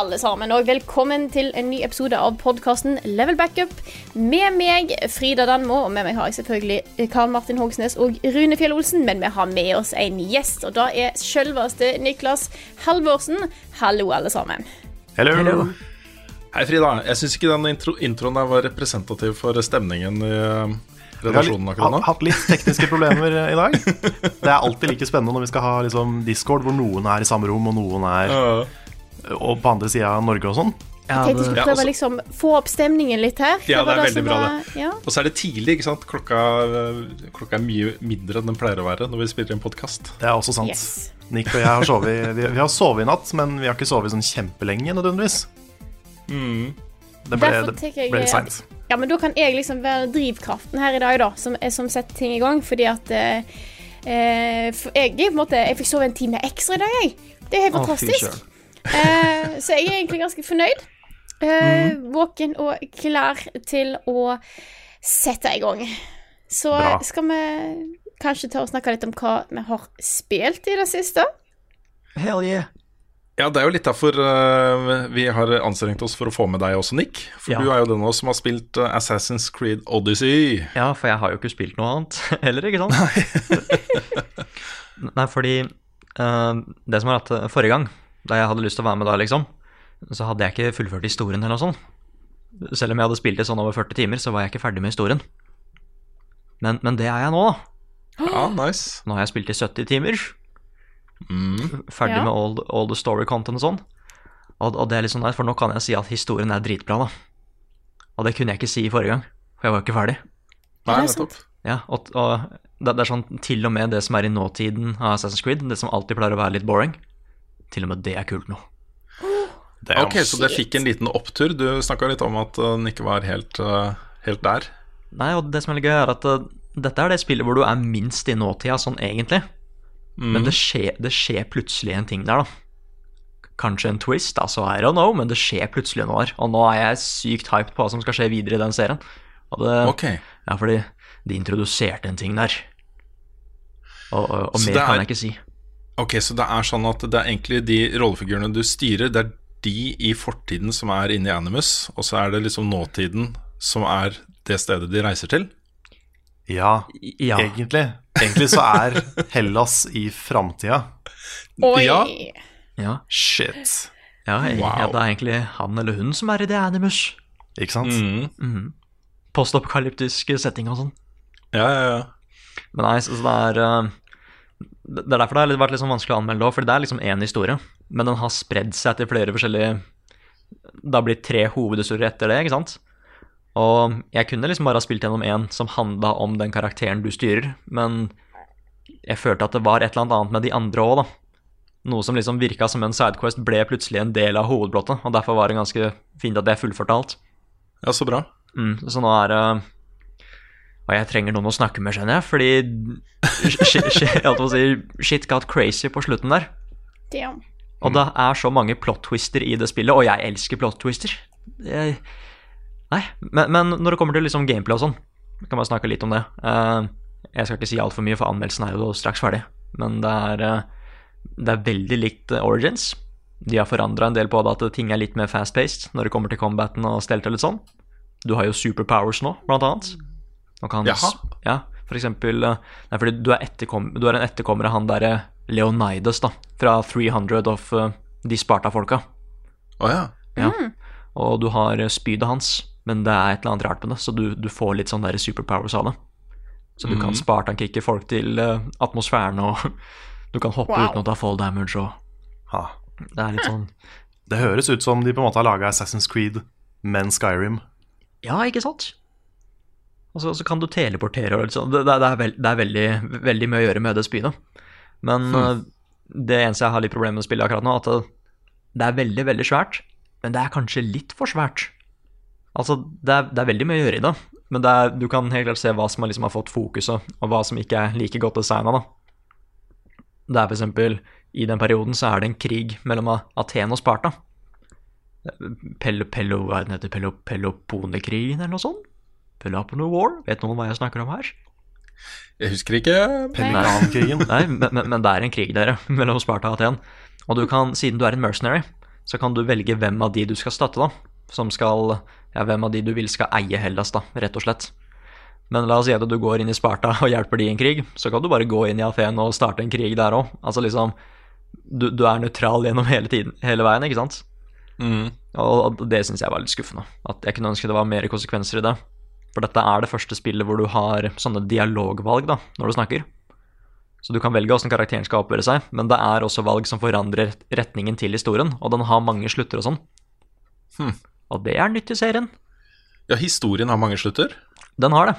Alle sammen, og velkommen til en ny episode av podkasten Level Backup. Med meg Frida Danmo, og med meg har jeg selvfølgelig Karl Martin Hogsnes og Rune Fjell Olsen. Men vi har med oss en gjest, og da er selveste Niklas Halvorsen. Hallo, alle sammen. Hello. Hei, Frida. Jeg syns ikke den intro introen der var representativ for stemningen i eh, har redaksjonen akkurat nå. hatt litt tekniske problemer i dag. Det er alltid like spennende når vi skal ha liksom, Discord, hvor noen er i samme rom, og noen er Ja. Og på andre sida av Norge og sånn. Jeg tenkte vi skulle prøve å liksom få opp stemningen litt her. Ja, det, det er veldig bra, var- Ja. Og så er det tidlig, ikke sant. Klokka, eh, klokka er mye mindre enn den pleier å være når vi spiller en podkast. Det er også sant. Yes. Nick og jeg har sovet vi, vi har sovet i natt, men vi har ikke sovet sånn kjempelenge nødvendigvis. Det ble, det ble litt seint. Ja, men da kan jeg liksom være drivkraften her i dag, da, som, som setter ting i gang. Fordi at eh, eh, for jeg, på en måte, jeg fikk sove en time ekstra i dag, jeg. Det er helt fantastisk. Eh, så jeg er egentlig ganske fornøyd. Eh, Våken og klar til å sette i gang. Så Bra. skal vi kanskje ta og snakke litt om hva vi har spilt i det siste. Hell yeah. Ja, det er jo litt derfor uh, vi har anstrengt oss for å få med deg også, Nick. For Ja. du er jo den av oss som har spilt uh, Assassin's Creed Odyssey. Ja, for jeg har jo ikke spilt noe annet heller, ikke sant? Nei, fordi uh, det som var at forrige gang, da jeg hadde lyst til å være med da, liksom, så hadde jeg ikke fullført historien eller noe sånt. Selv om jeg hadde spilt det sånn over 40 timer, så var jeg ikke ferdig med historien. Men, men det er jeg nå, da. Ja, nice. Nå har jeg spilt i 70 timer. Mm. Ferdig Ja. med all, all the story content og sånn. Og, og det er litt sånn nice, for nå kan jeg si at historien er dritbra, da. Og det kunne jeg ikke si i forrige gang, for jeg var jo ikke ferdig. Nei, det er sant. nettopp. Ja, og, og det, det er sånn til og med det som er i nåtiden av Assassin's Creed, det som alltid pleier å være litt boring, til og med det er kult nå. Det er Ok, så det fikk en liten opptur. Du snakka litt om at eh, den ikke var helt, eh, helt der. Nei, og det som er litt gøy, er at uh, dette er det spillet hvor du er minst i nåtida, sånn egentlig. Men det skjer, det skjer plutselig en ting der, da. Kanskje en twist, altså, I don't know, men det skjer plutselig noe her. Og nå er jeg sykt hyped på hva som skal skje videre i den serien. Og det, Ok. Ja, fordi de introduserte en ting der. Og, og, og mer det kan er- jeg ikke si. Ok, så det er sånn at det er egentlig de rollefigurene du styrer, det er de i fortiden som er inne i Animus, og så er det liksom nåtiden som er det stedet de reiser til? Ja, Ja. egentlig. Egentlig så er Hellas i framtida. Oi! Ja. Ja. Shit. Ja, jeg- Wow. ja, det er egentlig han eller hun som er i det Animus. Ikke sant? Mm. Postapokalyptisk setting og sånn. Ja, ja, ja. Men nei, så det er eh, Det er derfor det har vært litt sånn vanskelig å anmelde òg, for det er liksom én historie, men den har spredd seg til flere forskjellige Det har blitt tre hovedhistorier etter det, ikke sant? Og jeg kunne liksom bare ha spilt gjennom én som handla om den karakteren du styrer, men jeg følte at det var et eller annet annet med de andre òg, da. Noe som liksom virka som en sidequest, ble plutselig en del av hovedplottet, og derfor var det ganske fint at jeg fullførte alt. Ja, så bra. Mm, så nå er det Og jeg trenger noen å snakke med, skjønner jeg, fordi shit, si, shit got crazy på slutten der. Damn. Og det er så mange plot-twister i det spillet, og jeg elsker plot-twister. Jeg- Nei, men, men når det kommer til liksom gameplay og sånn, kan man snakke litt om det. Eh, jeg skal ikke si altfor mye, for anmeldelsen er jo straks ferdig. Men det er, eh, det er veldig likt eh, Origins. De har forandra en del på det, at ting er litt mer fast-paced når det kommer til combaten og stelt og litt sånn. Du har jo superpowers nå, blant annet. Og kan, Jaha. Ja, for eksempel eh, Nei, fordi du er, du er en etterkommer av han derre Leonidas, da, fra 300 of uh, de Sparta-folka. Å ja. Ja. Og du har eh, spydet hans, men det er et eller annet rart med det, så du, du får litt sånn der superpowers av det. Så du kan Spartan-kicke folk til uh, atmosfæren og Du kan hoppe Wow. uten å ta fall damage og Ha. Det er litt sånn Det høres ut som de på en måte har laga Assassin's Creed, men Skyrim. Ja, ikke sant? Og så, så kan du teleportere og sånn. Det, det, det, er, veld, det er veldig, veldig mye å gjøre med det spydet. Men eh, det eneste jeg har litt problemer med å spille akkurat nå, at det, er veldig, veldig svært, men det er kanskje litt for svært. Altså, det er, det er veldig mye å gjøre i det, men er, du kan helt klart se hva som liksom, har fått fokuset, og hva som ikke er like godt designa. Det er eksempel, i den perioden så er det en krig mellom Aten og Sparta. Pello, Pello, hva er heter, Pello, Pelloponekrigen eller noe sånt? Peloponnese War? Vet noen hva jeg snakker om her? Jeg husker ikke. Pelikankrigen. Nei, men, men, men det er en krig, dere, mellom Sparta og Aten. Og du kan, siden du er en mercenary, så kan du velge hvem av de du skal støtte, da. Som skal Ja, hvem av de du vil skal eie Hellas, da, rett og slett. Men la oss si at du går inn i Sparta og hjelper de i en krig, så kan du bare gå inn i Aten og starte en krig der òg. Altså liksom du, du er nøytral gjennom hele tiden, hele veien, ikke sant? Mm. Og det syns jeg var litt skuffende. At jeg kunne ønske det var mer konsekvenser i det. For dette er det første spillet hvor du har sånne dialogvalg da, når du snakker. Så du kan velge hvordan karakteren skal oppføre seg, men det er også valg som forandrer retningen til historien, og den har mange slutter og sånn. Hmm. Og det er nytt i serien. Ja, historien har mange slutter. Den har det.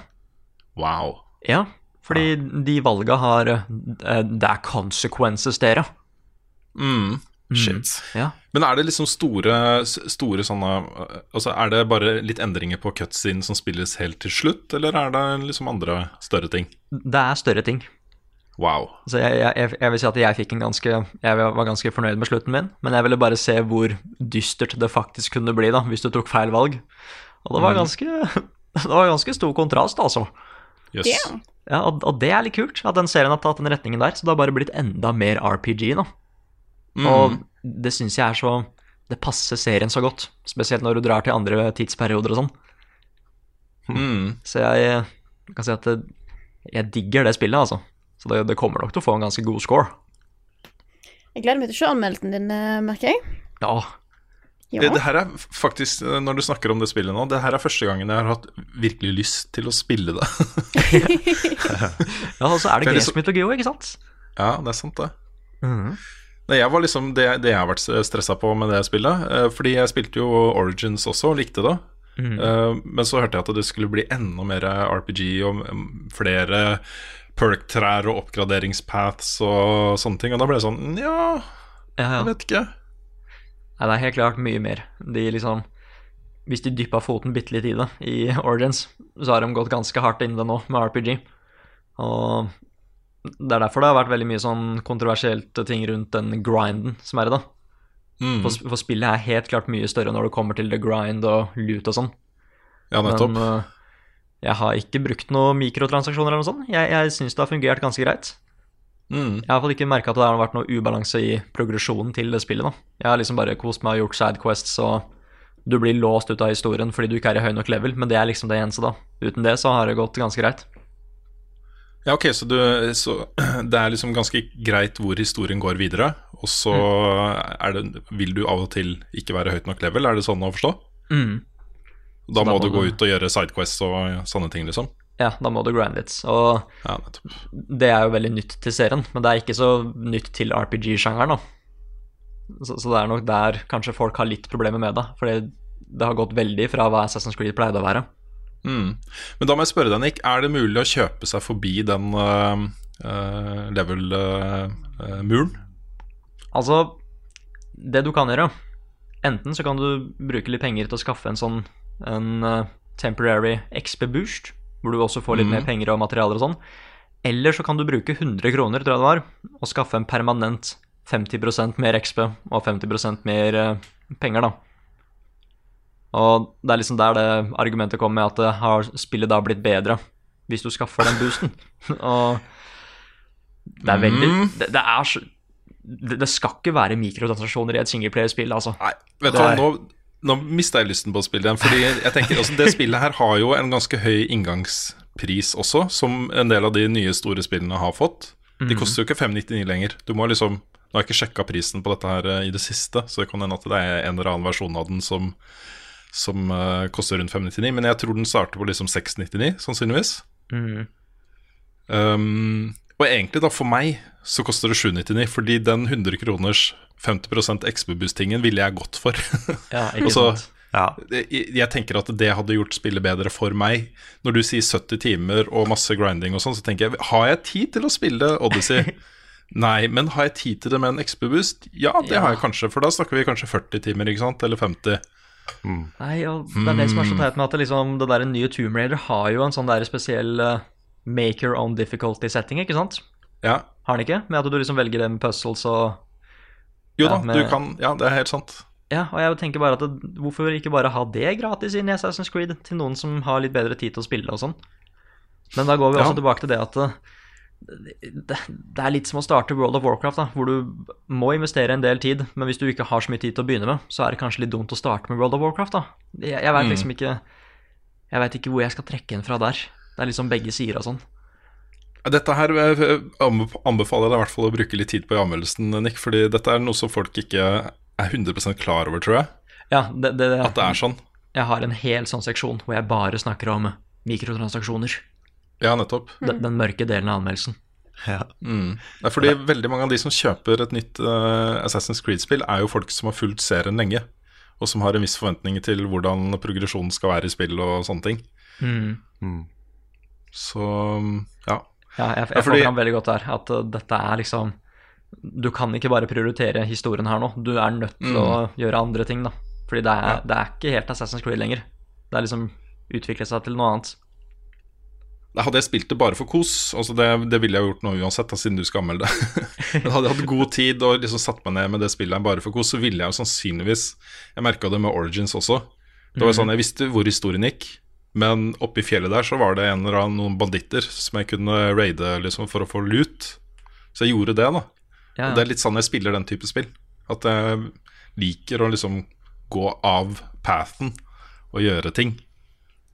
Wow. Ja, fordi de valga har uh, Det er consequences, dere. Mm. Shit. Ja. Men er det liksom store, store sånne Altså Er det bare litt endringer på cutscene som spilles helt til slutt, eller er det liksom andre større ting? Det er større ting. Wow. Så jeg, jeg, jeg vil si at jeg fikk en ganske Jeg var ganske fornøyd med slutten min, men jeg ville bare se hvor dystert det faktisk kunne bli da, hvis du tok feil valg. Og det var ganske Det var ganske stor kontrast, altså. Yes. Yeah. Ja, og, og det er litt kult, at den serien har tatt den retningen der, så det har bare blitt enda mer RPG nå. Og det syns jeg er så Det passer serien så godt, spesielt når du drar til andre tidsperioder og sånn. Mm. Så jeg, jeg kan si at det, jeg digger det spillet, altså. Så det, det kommer nok til å få en ganske god score. Jeg gleder meg til å se anmeldelsen din, eh, merker jeg. Ja, Ja. Det, det her er faktisk, når du snakker om det spillet nå, det her er første gangen jeg har hatt virkelig lyst til å spille det. ja og så er det er gresk mytologi òg, ikke sant? ja, det er sant, det. Mhm. Nei, jeg var liksom det, det jeg har vært stressa på med det spillet. eh, Fordi jeg spilte jo Origins også og likte det. Mhm. Eh, Men så hørte jeg at det skulle bli enda mer RPG og mm, flere perk-trær og oppgraderingspaths og sånne ting. Og da ble det sånn Ja, Ja, ja. jeg vet ikke. Nei, det er helt klart mye mer. De liksom Hvis de dyppa foten bitte litt i det i Origins, så har de gått ganske hardt inn det nå med RPG. Og det er derfor det har vært veldig mye sånn kontroversielt ting rundt den grinden som er i det. Mm. For, for spillet er helt klart mye større når det kommer til the grind og loot og sånn. Ja, nettopp. Men uh, jeg har ikke brukt noen mikrotransaksjoner eller noe sånt. Jeg, jeg syns det har fungert ganske greit. Mm. Jeg har i hvert fall ikke merka at det har vært noe ubalanse i progresjonen til det spillet. da. Jeg har liksom bare kost meg og gjort sidequests, og du blir låst ut av historien fordi du ikke er i høy nok level, men det er liksom det eneste, da. Uten det så har det gått ganske greit. Ja, ok, så, du, så det er liksom ganske greit hvor historien går videre, og så er det, vil du av og til ikke være høyt nok level, er det sånn å forstå? Mm. Da da må må du gå ut og gjøre sidequests og sånne ting, liksom? Ja, da må du grind litt. Og Ja, det er jo veldig nytt til serien, men det er ikke så nytt til RPG-sjangeren. Så, så det er nok der kanskje folk har litt problemer med det, fordi det har gått veldig fra hva Assassin's Creed pleide å være. Mm. Men da må jeg spørre deg, Nick, er det mulig å kjøpe seg forbi den uh, level-muren? Altså, det du kan gjøre Enten så kan du bruke litt penger til å skaffe en sånn en eh, temporary XP boost, hvor du også får litt mer penger og materialer og sånn. Eller så kan du bruke 100 kroner, tror jeg det var, og skaffe en permanent 50% mer XP og 50 mer eh, penger, da. Og det er liksom der det argumentet kommer med at det har spillet da blitt bedre hvis du skaffer den boosten. og det er veldig Det, det er så det, det skal ikke være mikrotransaksjoner i et singleplayerspill, altså. Nei, vet du hva, nå, nå mista jeg lysten på å spille igjen. Fordi jeg tenker også, Det spillet her har jo en ganske høy inngangspris også, som en del av de nye store spillene har fått. De koster jo ikke 599 lenger. Du må liksom Nå har jeg ikke sjekka prisen på dette her eh, i det siste, så det kan hende at det er en eller annen versjon av den som, som uh, koster rundt 599, men jeg tror den starter på liksom 699, sannsynligvis. Mm. Um, og egentlig, da, for meg, så koster det 799, fordi den 100 kroners 50 XB-boostingen ville jeg gått for. Ja, ikke så- sant? Ja. jeg, jeg tenker at det hadde gjort spillet bedre for meg. Når du sier 70 timer og masse grinding og sånn, så tenker jeg har jeg tid til å spille Odyssey? Nei, men har jeg tid til det med en XB-boost? Ja, det har jeg kanskje, for da snakker vi kanskje 40 timer, ikke sant? Eller 50. Nei, og det er det som er så teit med at det, liksom, det der nye Tomb Raider har jo en sånn der spesiell uh, make your own difficulty-setting, ikke sant? Ja. Har den ikke? Med at du liksom velger det med puzzles og Jo da, Ja, med... du kan Ja, det er helt sant. Ja, og jeg tenker bare at det, hvorfor ikke bare ha det gratis inn i Assassin's Creed til noen som har litt bedre tid til å spille og sånn? Men da går vi Ja. også tilbake til det at eh, det, det er litt som å starte World of Warcraft, da, hvor du må investere en del tid, men hvis du ikke har så mye tid til å begynne med, så er det kanskje litt dumt å starte med World of Warcraft, da. Jeg, jeg veit liksom ikke Jeg vet ikke hvor jeg skal trekke en fra der. Det er liksom begge sider og sånn. Dette her eh, anbefaler jeg deg i hvert fall å bruke litt tid på i anmeldelsen, Nick, fordi dette er noe som folk ikke er 100 klar over, tror jeg. Ja, det, det, At det er sånn. Jeg har en hel sånn seksjon hvor jeg bare snakker om mikrotransaksjoner. Ja, nettopp. Den, den mørke delen av anmeldelsen. Ja. Mm. Det er fordi veldig mange av de som kjøper et nytt uh, Assassin's Creed-spill, er jo folk som har fulgt serien lenge, og som har en viss forventning til hvordan progresjonen skal være i spill og sånne ting. Mm. Så ja. Ja, jeg, jeg Ja, fordi- får fram veldig godt her at uh, dette er liksom Du kan ikke bare prioritere historien her nå. Du er nødt til å gjøre andre ting, da. Fordi det er, det er ikke helt Assassin's Creed lenger. Det er liksom utviklet seg til noe annet. Hadde jeg spilt det bare for kos, altså det, det ville jeg gjort nå uansett, da, siden du skal anmelde det. Men hadde jeg hatt god tid og liksom satt meg ned med det spillet bare for kos, så ville jeg jo sannsynligvis Jeg merka det med Origins også. Det var sånn, Jeg visste hvor historien gikk, men oppe i fjellet der så var det en eller annen noen banditter som jeg kunne raide liksom for å få lut. Så jeg gjorde det, da. Ja, Og det er litt sånn jeg spiller den type spill. At jeg liker å liksom gå av pathen og gjøre ting.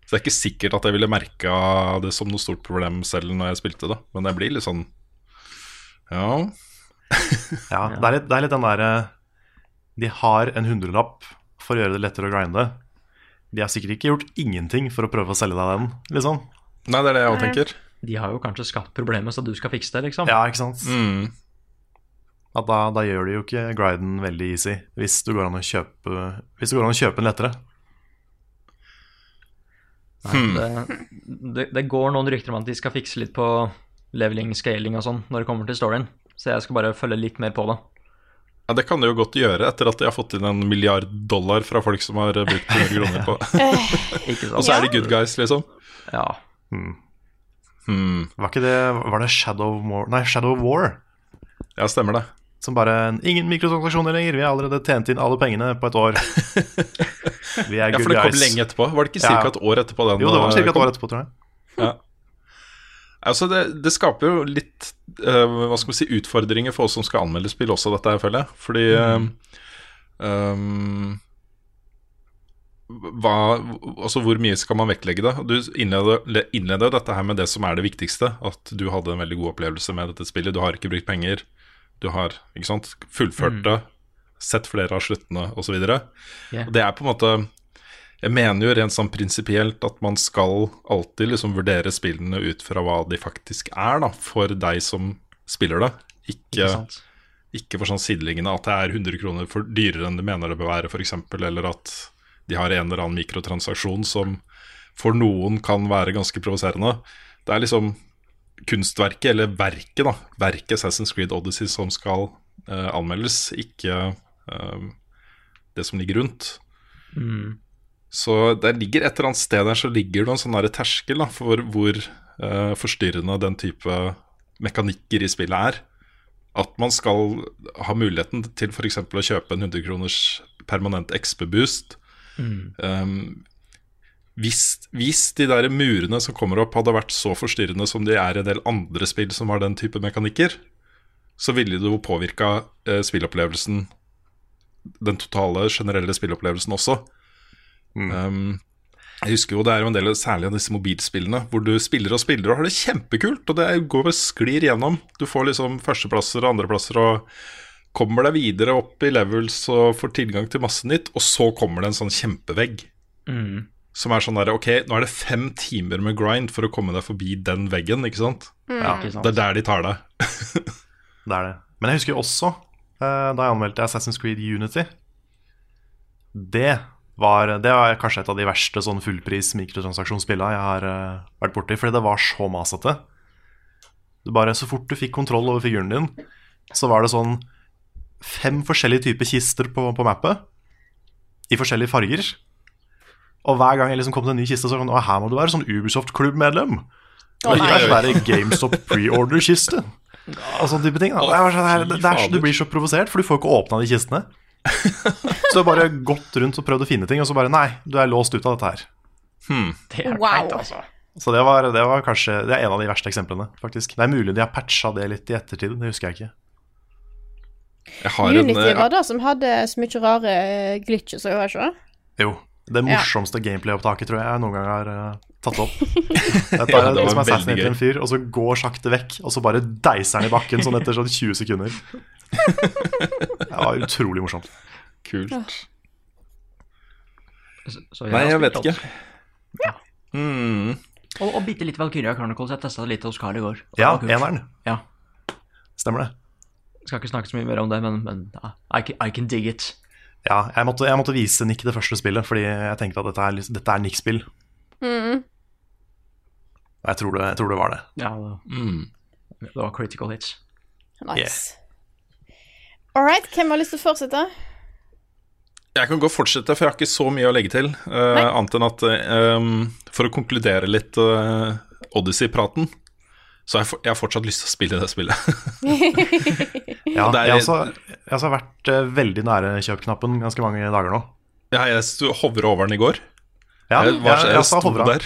Så det er ikke sikkert at jeg ville merka det som noe stort problem selv når jeg spilte det, men jeg blir litt sånn Ja. Ja, det er litt, det er litt den derre De har en hundrelapp for å gjøre det lettere å grinde. De har sikkert ikke gjort ingenting for å prøve å selge deg den, liksom. Nei, det er det jeg òg tenker. De har jo kanskje skapt problemet så du skal fikse det, liksom. Ja, ikke sant? Mm. At da, da gjør de jo ikke griden veldig easy, hvis det går an å kjøpe, hvis det går an å kjøpe den lettere. Nei, det, det, det går noen rykter om at de skal fikse litt på leveling, scaling og sånn når det kommer til storyen. Så jeg skal bare følge litt mer på det. Ja, Det kan de jo godt gjøre etter at de har fått inn en milliard dollar fra folk som har brukt 100 kroner på Ikke Og så er de good guys, liksom. Ja. Hmm. Var ikke det Var det Shadow of War? Nei, Shadow of War. Ja, stemmer det. Som bare Ingen mikrotransaksjoner lenger, vi har allerede tjent inn alle pengene på et år. Vi er Ja, For det kom guys. lenge etterpå. Var det ikke Ja. et år etterpå den Jo, det var eh, ca. et år etterpå, tror jeg. Ja. Altså det, det skaper jo litt uh, hva skal vi si, utfordringer for oss som skal anmelde spill også, dette her, føler jeg. Fordi mm. um, hva, altså Hvor mye skal man vektlegge det? Du innleder, jo dette her med det som er det viktigste. At du hadde en veldig god opplevelse med dette spillet. Du har ikke brukt penger. Du har ikke sant, fullført det, sett flere av sluttene osv. Yeah. Og Det er på en måte Jeg mener jo rent sånn prinsipielt at man skal alltid liksom vurdere spillene ut fra hva de faktisk er, da, for deg som spiller det. Ikke, Ikke ikke for sånn sideliggende at det er 100 kroner for dyrere enn de mener det bør være, f.eks., eller at de har en eller annen mikrotransaksjon som for noen kan være ganske provoserende. Det er liksom kunstverket, eller verket, da, verket Assassin's Creed Odyssey som skal uh, anmeldes, ikke uh, det som ligger rundt. Mm. Så det ligger et eller annet sted der så ligger det en sånn der terskel da, for hvor uh, forstyrrende den type mekanikker i spillet er. At man skal ha muligheten til f.eks. å kjøpe en 100 kroners permanent XP-boost. Um, hvis, hvis de der murene som kommer opp, hadde vært så forstyrrende som de er i en del andre spill som har den type mekanikker, så ville det jo påvirka eh, spillopplevelsen, den totale, generelle spillopplevelsen også. Um, jeg husker jo det er jo en del særlig av disse mobilspillene hvor du spiller og spiller og har det kjempekult, og det går og sklir gjennom. Du får liksom førsteplasser og andreplasser og kommer deg videre opp i levels og får tilgang til masse nytt, og så kommer det en sånn kjempevegg. Mm. Som er sånn der, ok, nå er det fem timer med grind for å komme deg forbi den veggen, ikke sant? Ja, ikke sant? Det er der de tar deg. det er det. Men jeg husker også eh, da jeg anmeldte Assassin's Creed Unity. Det var, det var kanskje et av de verste sånn fullpris mikrotransaksjonsspillene jeg har eh, vært borti, fordi det var så masete. Du bare, Så fort du fikk kontroll over figuren din, så var det sånn fem forskjellige typer kister på, på mappet. I forskjellige farger. Og hver gang jeg liksom kom til en ny kiste, så det sånn Å, her må du være sånn Ubisoft-klubbmedlem. Oh, det er ikke være GameStop pre-order-kiste. Og sånne type ting. Da. Det er, sånn det er, så- du blir så provosert, for du får ikke åpna de kistene. Så du har bare gått rundt og prøvd å finne ting, og så bare Nei, du er låst ut av dette her. Det er Wow. Feit, altså. Så det var, det var kanskje Det er en av de verste eksemplene, faktisk. Det er mulig de har patcha det litt i ettertid, det husker jeg ikke. Jeg har en Unity eh, var det som hadde så mye rare eh, glitches og gjøre, ikke? Jo. Det Ja. morsomste gameplay-opptaket tror jeg jeg noen gang har uh, tatt opp. Ja, er det som liksom veldig Assassinate en fyr, og så går sakte vekk, og så bare deiser han i bakken sånn etter sånn 20 sekunder. Det var utrolig morsomt. Kult. Så, så Nei, jeg vet alt. ikke. Ja. Mm. Og, og bitte litt Valkyria Chronicles. Jeg testa det litt hos Carl i går. Ja, eneren. Ja. Stemmer det. Skal ikke snakke så mye mer om det, men, men ja, I, can, I can dig it. Ja, jeg måtte, jeg måtte vise Nick det første spillet, fordi jeg tenkte at dette er, dette er Nick-spill. Mm. Og jeg tror, det, jeg tror det var det. Ja, det, Mm. det var critical hitch. Nice. All right, hvem har lyst til å fortsette? Jeg kan godt fortsette, for jeg har ikke så mye å legge til. Uh, annet enn at eh, um, For å konkludere litt uh, Odyssey-praten, så jeg, for, jeg har fortsatt lyst til å spille det spillet. Ja, Det er- jeg, har også, jeg har vært eh, veldig nære kjøp-knappen ganske mange dager nå. Ja, jeg hovra over den i går. Ja, jeg, var, jeg, jeg, jeg, sto hovra. der.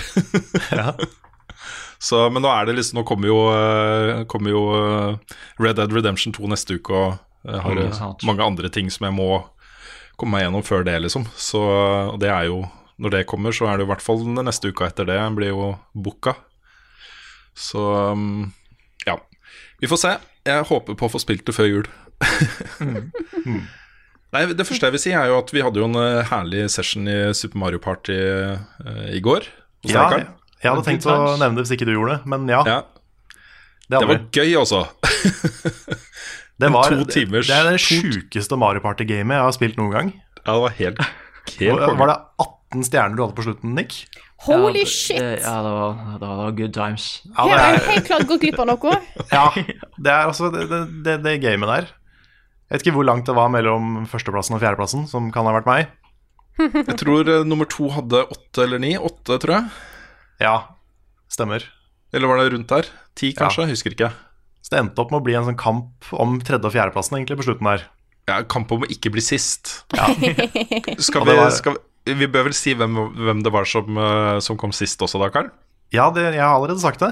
Ja. Så, men nå er det liksom Nå kommer jo, eh, kommer jo eh, Red Dead Redemption 2 neste uke, og jeg har Mm, eh, mange andre ting som jeg må komme meg gjennom før det, liksom. Så og det er jo Når det kommer, så er det i hvert fall den neste uka etter det blir jo booka. Så um, ja. Vi får se. Jeg håper på å få spilt det før jul. Nei, Det første jeg vil si, er jo at vi hadde jo en eh, herlig session i Super Mario Party uh, i går. hos Ja, jeg, jeg hadde tenkt å nevne det hvis ikke du gjorde det, men ja. Ja, Det, det var gøy, altså. det var to timers- Det er det sjukeste Mario Party-gamet jeg har spilt noen gang. Ja, det var helt, helt var det 18 stjerner du hadde på slutten, Nick? Holy ja, det- shit! Det, ja, det var, det var good times. Ja, Her det har er, jeg helt klart gått glipp av noe. ja, det er altså det, det, det, det gamet der. Jeg vet ikke hvor langt det var mellom førsteplassen og fjerdeplassen, som kan ha vært meg. Jeg tror uh, nummer to hadde åtte eller ni. Åtte, tror jeg. Ja, stemmer. Eller var det rundt der? Ti, kanskje? Jeg Husker ikke. Så det endte opp med å bli en sånn kamp om tredje- og fjerdeplassen egentlig på slutten der. Ja, Kamp om å ikke bli sist. Ja. Skal vi, var- skal vi, bør vel si hvem, hvem det var som, eh, som kom sist også, da, Karl? Ja, det, jeg har allerede sagt det,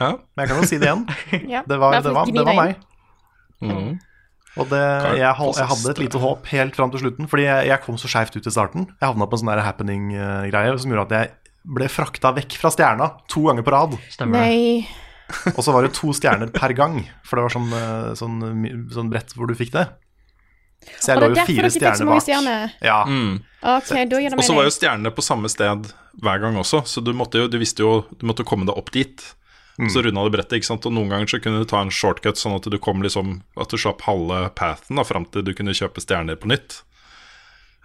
Ja. men jeg kan jo si det igjen. Ja, Det var, det var, det var meg. Mm. Og det, jeg, jeg hadde et lite håp helt fram til slutten, fordi jeg, jeg kom så skeivt ut i starten. Jeg havna på en sånn happening-greie som gjorde at jeg ble frakta vekk fra stjerna to ganger på rad. Stemmer. Nei. Og så var det to stjerner per gang, for det var sånn, eh, sånn, sånn brett hvor du fikk det. Så jeg det er jo fire stjerner bak. stjerner. Ja, Mm. Okay, da gir det Og så var jo stjernene på samme sted hver gang også, så du måtte jo, du visste jo Du måtte komme deg opp dit. Mm. Så runda du brettet, ikke sant. Og noen ganger så kunne du ta en shortcut sånn at du kom liksom At du slapp halve pathen da fram til du kunne kjøpe stjerner på nytt.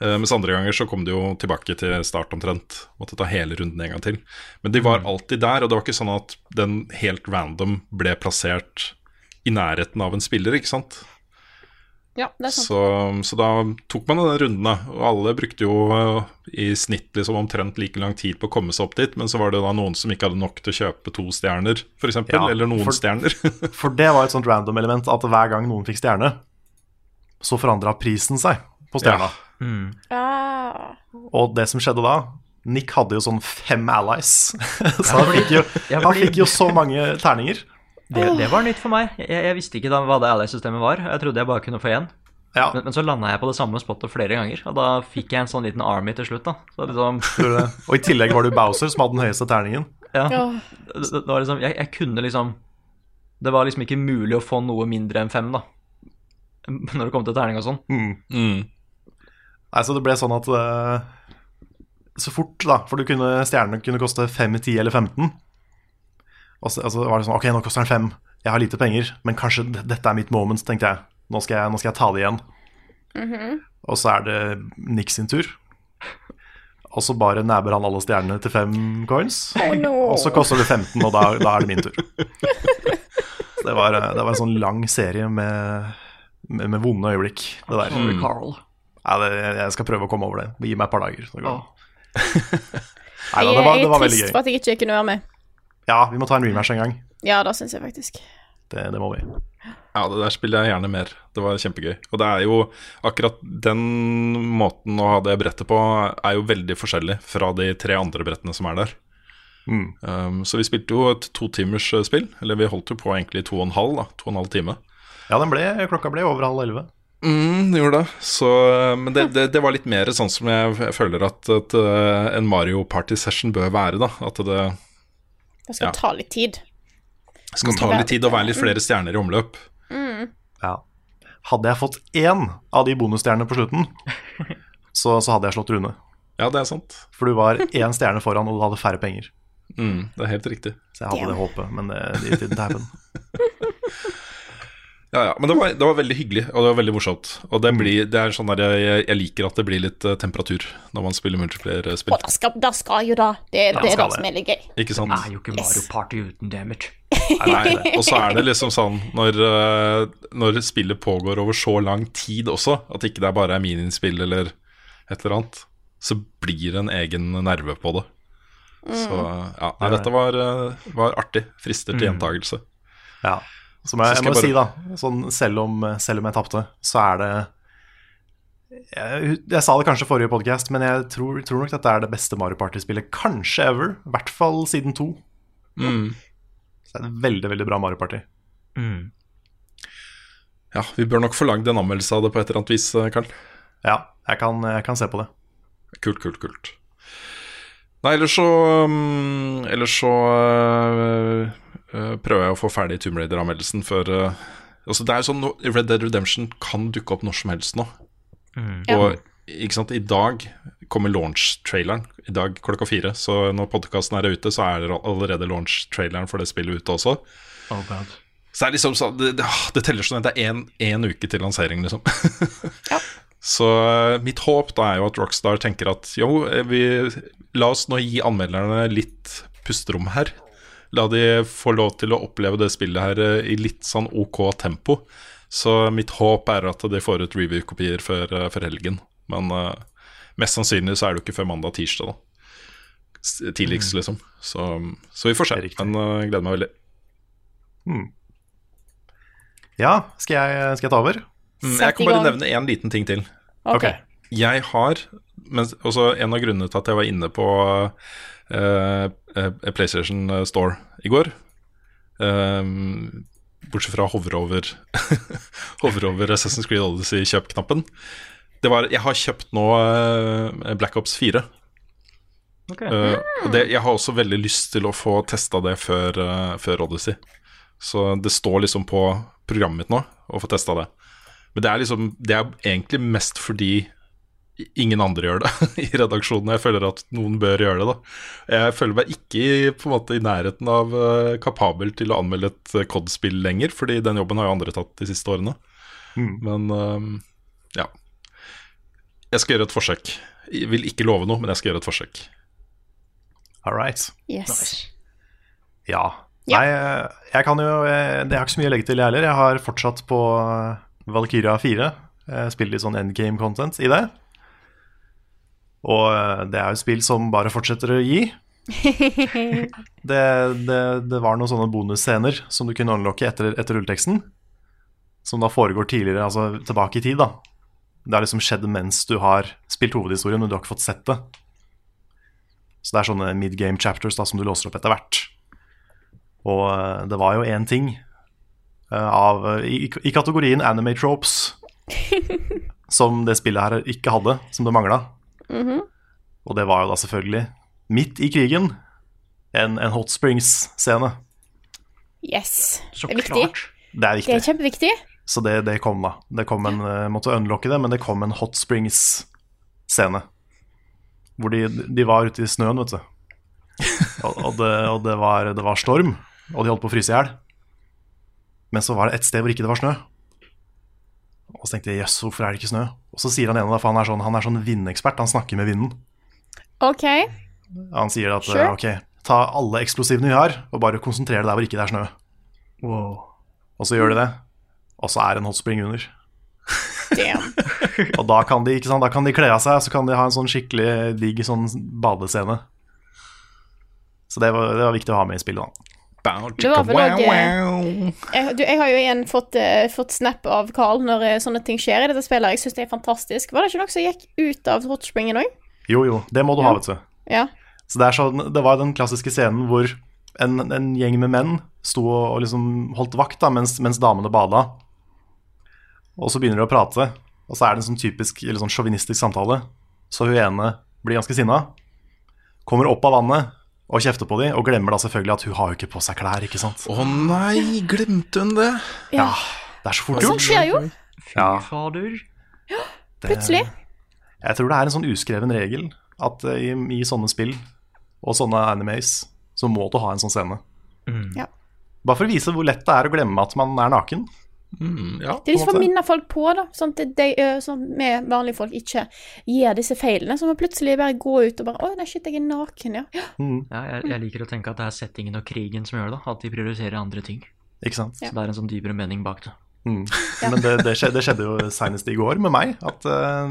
Uh, mens andre ganger så kom du jo tilbake til start omtrent. Måtte ta hele runden en gang til. Men de Mm. var alltid der, og det var ikke sånn at den helt random ble plassert i nærheten av en spiller, ikke sant. Ja, det er sant. Så, så da tok man den runden, da. Og alle brukte jo eh, i snitt liksom omtrent like lang tid på å komme seg opp dit. Men så var det da noen som ikke hadde nok til å kjøpe to stjerner, f.eks. Ja, eller noen for- stjerner. for det var et sånt random element at hver gang noen fikk stjerne, så forandra prisen seg på stjerna. Mm. Ah. Og det som skjedde da Nick hadde jo sånn fem allies. så han fikk, jo, han fikk jo så mange terninger. Det, det var nytt for meg. Jeg, jeg visste ikke da hva det ally-systemet var. Jeg trodde jeg bare kunne få én. Ja, Men, men så landa jeg på det samme spottet flere ganger, og da fikk jeg en sånn liten army til slutt. da. Så liksom? Og i tillegg var du Bowser som hadde den høyeste terningen. ja, det var liksom, jeg, jeg kunne liksom Det var liksom ikke mulig å få noe mindre enn fem, da. Når det kom til terning og sånn. Mm. Mm. Nei, så det ble sånn at uh, Så fort, da, for du kunne, stjernene kunne koste 5, 10 eller 15. Og så, og så var det sånn Ok, nå koster den fem. jeg har lite penger, men kanskje dette er mitt moment, tenkte jeg. Nå skal jeg, nå skal jeg ta det igjen. Og så er det Nick sin tur. Og så bare næber han alle stjernene til fem coins. no. Og så koster det 15, og da, da er det min tur. Så det var, det var en sånn lang serie med, med, med vonde øyeblikk. Det der. Mm. Ja, det, jeg skal prøve å komme over det. Gi meg et par dager. så går. Åh. Nei, da, Jeg, det var, jeg det er var veldig trist for at jeg ikke kunne være med. Ja, vi må ta en rematch en gang. Ja, det syns jeg faktisk. Det, det må vi. Ja, det der spiller jeg gjerne mer. Det var kjempegøy. Og det er jo akkurat den måten å ha det brettet på, er jo veldig forskjellig fra de tre andre brettene som er der. Mm. Um, så vi spilte jo et totimers eh, spill, eller vi holdt jo på egentlig to og en halv, da. To og en halv time. Ja, den ble, klokka ble over halv elleve. Mm, det gjorde det. Så, eh, men det, det, det var litt mer sånn som jeg føler at, at eh, en Mario Party Session bør være, da. At det Det skal Ja. ta litt tid. Det skal ta litt tid og være litt flere stjerner i omløp. Ja. Hadde jeg fått én av de bonusstjernene på slutten, så, så hadde jeg slått Rune. Ja, det er sant. For du var én stjerne foran, og du hadde færre penger. Mm, det er helt riktig. Så jeg hadde det håpet, men det, det til happen. Ja, ja, Men det var, det var veldig hyggelig, og det var veldig morsomt. Og det, blir, det er sånn der jeg, jeg liker at det blir litt eh, temperatur når man spiller multiplayer-spill. Og da skal, da skal jo da. Det, Ja, det er det som er litt gøy. Ikke sant? Det er jo ikke. Mario Party uten damage. Nei. Og så er det liksom sånn når, eh, når spillet pågår over så lang tid også, at ikke det bare er minispill eller et eller annet, så blir det en egen nerve på det. Så ja, nei, dette var, eh, var artig. Frister til gjentakelse. Ja. Så må jeg, jeg må bare... si, da, sånn, selv, om, selv om jeg tapte, så er det jeg, jeg sa det kanskje forrige podkast, men jeg tror, tror nok dette er det beste Mario Party-spillet kanskje ever. I hvert fall siden to. Mm. Så det er et veldig, veldig bra Mario Party. Ja, vi bør nok forlange en anmeldelse av det på et eller annet vis, eh, Karl. Ja, jeg kan, jeg kan se på det. Kult, kult, kult. Nei, ellers så um, Ellers så øh, prøver jeg å få ferdig Tomb Raider-anmeldelsen før øh, Altså, det er jo sånn Red Dead Redemption kan dukke opp når som helst nå. Mm. Og ikke sant, i dag kommer launch-traileren. I dag klokka fire. Så når podkasten er ute, så er det allerede launch-traileren for det spillet ute også. Oh god. Så det er liksom sånn Det, det, det teller sånn at det er én uke til lansering, liksom. Så eh, mitt håp da er jo at Rockstar tenker at jo, eh, vi, la oss nå gi anmelderne litt pusterom her. La de få lov til å oppleve det spillet her eh, i litt sånn ok tempo. Så mitt håp er at de får ut review-kopier før, eh, før helgen. Men uh, mest sannsynlig så er det jo ikke før mandag-tirsdag, da. Tidligst, liksom. Så, så vi får se. Men uh, gleder meg veldig. Ja, skal jeg, skal jeg ta over? Mm, Jeg kan bare nevne én liten ting til. Okay. Jeg har men også En av grunnene til at jeg var inne på PlayStation Store i går eh, Bortsett fra å hovre over Hovre over Assassin's Creed Odyssey kjøp-knappen. Det var Jeg har kjøpt nå eh, Black Ops 4. Okay. Uh, det, jeg har også veldig lyst til å få testa det før, uh, før Odyssey. Så det står liksom på programmet mitt nå å få testa det. Men det er liksom Det er egentlig mest fordi ingen andre gjør det i redaksjonen. Jeg føler at noen bør gjøre det. da Jeg føler meg ikke på en måte i nærheten av eh, kapabel til å anmelde et eh, COD-spill lenger, fordi den jobben har jo andre tatt de siste årene. Men eh, ja. Jeg skal gjøre et forsøk. Jeg vil ikke love noe, men jeg skal gjøre et forsøk. All right. Yes. Ja. Ja. Nei, eh, jeg kan jo eh, Det har ikke så mye å legge til, jeg heller. Jeg har fortsatt på eh, Valkyria 4. Jeg spiller litt sånn endgame-content i det. Og eh, det er jo spill som bare fortsetter å gi. det, det, det var noen sånne bonusscener som du kunne unlocke etter, etter rulleteksten. Som da foregår tidligere, altså tilbake i tid, da. Det har liksom skjedd mens du har spilt hovedhistorien, men du har ikke fått sett det. Så det er sånne mid-game chapters da, som du låser opp etter hvert. Og eh, det var jo én ting eh, av, i, i kategorien anime tropes som det spillet her ikke hadde, som det mangla. Og det var jo da selvfølgelig, midt i krigen, en, en Hot Springs-scene. yes. Så Det er viktig. klart. Det er Det er kjempeviktig. Så det, det kom, da. Det kom en, jeg måtte unlocke det, men det kom en Hot Springs-scene. Hvor de, de var ute i snøen, vet du. Og, og, det, og det, var, det var storm, og de holdt på å fryse i hjel. Men så var det et sted hvor ikke det var snø. Og så tenkte jeg jøss, hvorfor er det ikke snø? Og så sier han ene, da, for han er sånn, han er sånn vindekspert, han snakker med vinden. OK. Han sier at Sure. ok, ta alle eksplosivene vi har, og bare konsentrer deg der hvor ikke det er snø. Og så gjør de det, og så er det en hot spring under. Damn. Og da kan de, ikke sant, da kan de kle av seg, så kan de ha en sånn skikkelig digg sånn badescene. Så det var, det var viktig å ha med i spillet, da. Det var vel òg jeg, du, jeg har jo igjen fått, uh, fått snap av Carl når uh, sånne ting skjer i dette spillet. Jeg syns det er fantastisk. Var det ikke noe som gikk ut av hotspringen òg? Jo, jo, det må du ha, vet du. Ja. Så det, er sånn, det var den klassiske scenen hvor en, en gjeng med menn sto og liksom holdt vakt da, mens, mens damene bada. Og så begynner de å prate, og så er det en sånn typisk eller sånn sjåvinistisk samtale. Så hun ene blir ganske sinna, kommer opp av vannet og kjefter på dem, og glemmer da selvfølgelig at hun har jo ikke på seg klær, ikke sant. Å nei, glemte hun det? ja. Det er så fort Og sånt gjort. skjer jo. Ja, Fader. Plutselig. jeg tror det er en sånn uskreven regel at eh, i, i sånne spill og sånne animes, så må du ha en sånn scene. Ja. Bare for å vise hvor lett det er å glemme at man er naken. Mm, ja. Det er liksom for å minne folk på, da. Sånn at de, sånn at vi vanlige folk ikke gjør disse feilene. Så må plutselig bare gå ut og bare Å, nei, shit, jeg er naken, ja. Mm. Ja, jeg, jeg liker å tenke at det er settingen og krigen som gjør det. At de prioriterer andre ting. Ikke sant? Så det er en sånn dypere mening bak det. Mm. Men det, det, skjedde, det skjedde jo senest i går med meg. At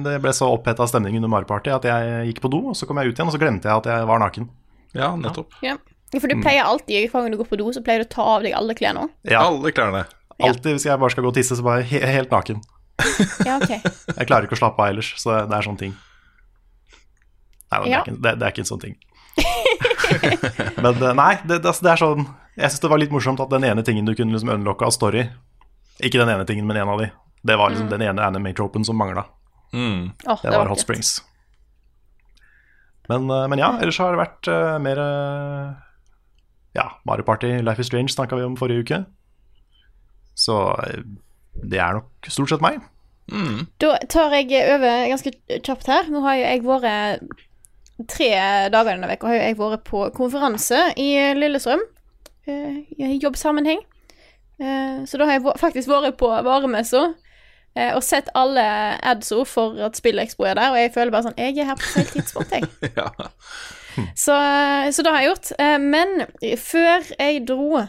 det ble så oppheta stemning under Mariparty at jeg gikk på do, og så kom jeg ut igjen, og så glemte jeg at jeg var naken. ja, nettopp. ja. For du pleier alltid, hver gang du går på do, så pleier du å ta av deg alle klærne òg. Ja, Alle klærne. Alltid hvis jeg bare skal gå og tisse, så bare he helt naken. Ja, OK. Jeg klarer ikke å slappe av ellers, så det er sånn ting. Nei, det, Ja. er, ikke, det, det er ikke en sånn ting. Men eh, nei, det, det, det er sånn Jeg syns det var litt morsomt at den ene tingen du kunne liksom unlocke av story Ikke den ene tingen, men en av de. Det var liksom den ene anime-tropen som mangla. Mm. Oh, Det var Hot. Springs. Men, eh, men ja, ellers har det vært uh, mer uh, Ja, Mario Party, Life is Strange snakka vi om forrige uke. Så eh, det er nok stort sett meg. Da tar jeg over ganske kjapt her. Nå har jo jeg vært tre dager denne uka har jo jeg vært på konferanse i Lillestrøm. eh, I jobbsammenheng. Eh, Så da har jeg faktisk vært på varemessa eh, og sett alle adso for at Spillekspo er der, og jeg føler bare sånn Jeg er her på feil tidspunkt, jeg. Ja. Så, så det har jeg gjort. Men før jeg dro,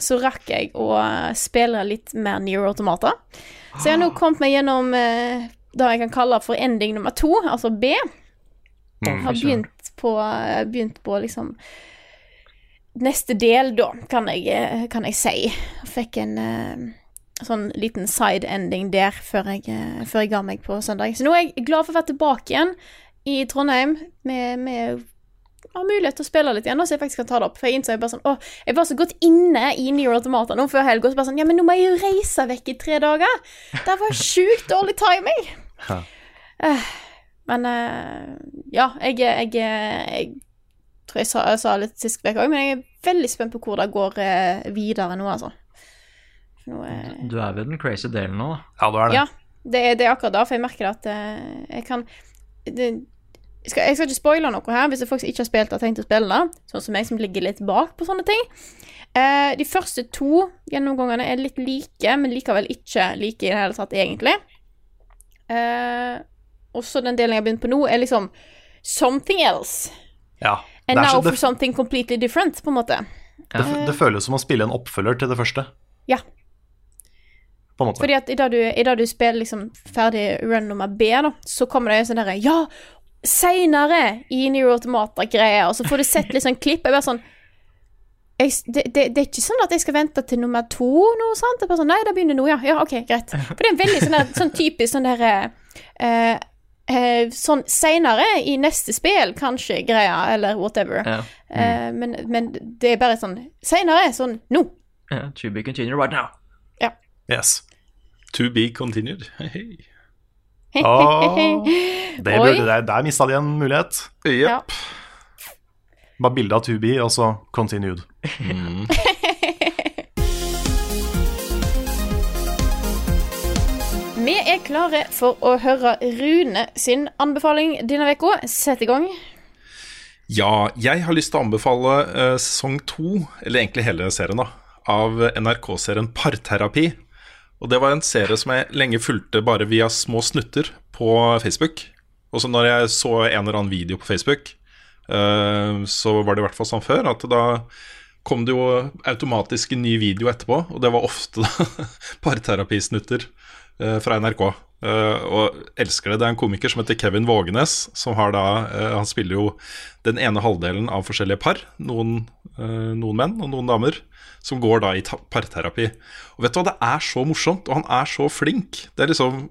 så rakk jeg å spille litt mer Near Automata. Så jeg har nå kommet meg gjennom eh, det jeg kan kalle for ending nummer to, altså B. Jeg Har begynt på, begynt på liksom Neste del, da, kan jeg, eh, kan jeg si. Fikk en eh, sånn liten side ending der før jeg, eh, før jeg ga meg på søndag. Så nå er jeg glad for å være tilbake igjen i Trondheim med, med har mulighet til å spille litt igjen, så jeg faktisk kan ta det opp. For jeg innså jeg bare sånn Å, jeg var så godt inne i Near Automata nå før helga, så bare sånn Ja, men nå må jeg jo reise vekk i tre dager! Det var sjukt dårlig timing! Ja. men eh, ja, jeg, jeg, jeg tror jeg sa, jeg sa litt sist uke òg, men jeg er veldig spent på hvor det går eh, videre nå, altså. Nå, eh, Du er ved den crazy delen nå, da. Ja, du er det. ja, det er, det er akkurat da, for jeg merker at eh, jeg kan det, skal, jeg skal ikke spoile noe her, hvis folk ikke har spilt, har tenkt å spille. Sånn som jeg som ligger litt bak på sånne ting. Eh, de første to gjennomgangene er litt like, men likevel ikke like i det hele tatt, egentlig. Eh, også den delen jeg har begynt på nå, er liksom something else. Ja. And now så, for something completely different, på en måte. det, det føles som å spille en oppfølger til det første. Ja. På en måte. Fordi at i dag du, i dag du spiller liksom ferdig run nummer B, da, så kommer det en sånn derre Ja, seinere i New Automata-greier, og så får du sett litt sånn klipp. Jeg bare sånn jeg, det, det, det er ikke sånn at jeg skal vente til nummer to nå, sant? Det er bare sånn Nei, det begynner nå, ja. Ja, OK, greit. For det er en veldig sånn, der, sånn typisk sånn derre eh, eh, Sånn seinere i neste spill, kanskje, greia, eller whatever. Ja. Eh, men, men det er bare sånn Seinere, sånn nå. Ja, to be continued right now. Ja. Yes. To be continued. Hei. Åh, det burde, der, der mista de en mulighet. Ja. Bare bilde av 2B, og så continued. Vi er klare for å høre Rune sin anbefaling denne uka. Sett i gang. Ja, jeg har lyst til å anbefale eh, sesong to, eller egentlig hele serien, da, av NRK-serien Parterapi. Og det var en serie som jeg lenge fulgte bare via små snutter på Facebook. Og så når jeg så en eller annen video på Facebook, eh, så var det i hvert fall sånn før at da kom det jo automatisk en ny video etterpå, og det var ofte da parterapisnutter eh, fra NRK. Uh, og elsker det. Det er en komiker som heter Kevin Vågenes, som har da uh, Han spiller jo den ene halvdelen av forskjellige par. Noen, uh, noen menn og noen damer. Som går da i parterapi. Og vet du hva, det er så morsomt, og han er så flink. Det er liksom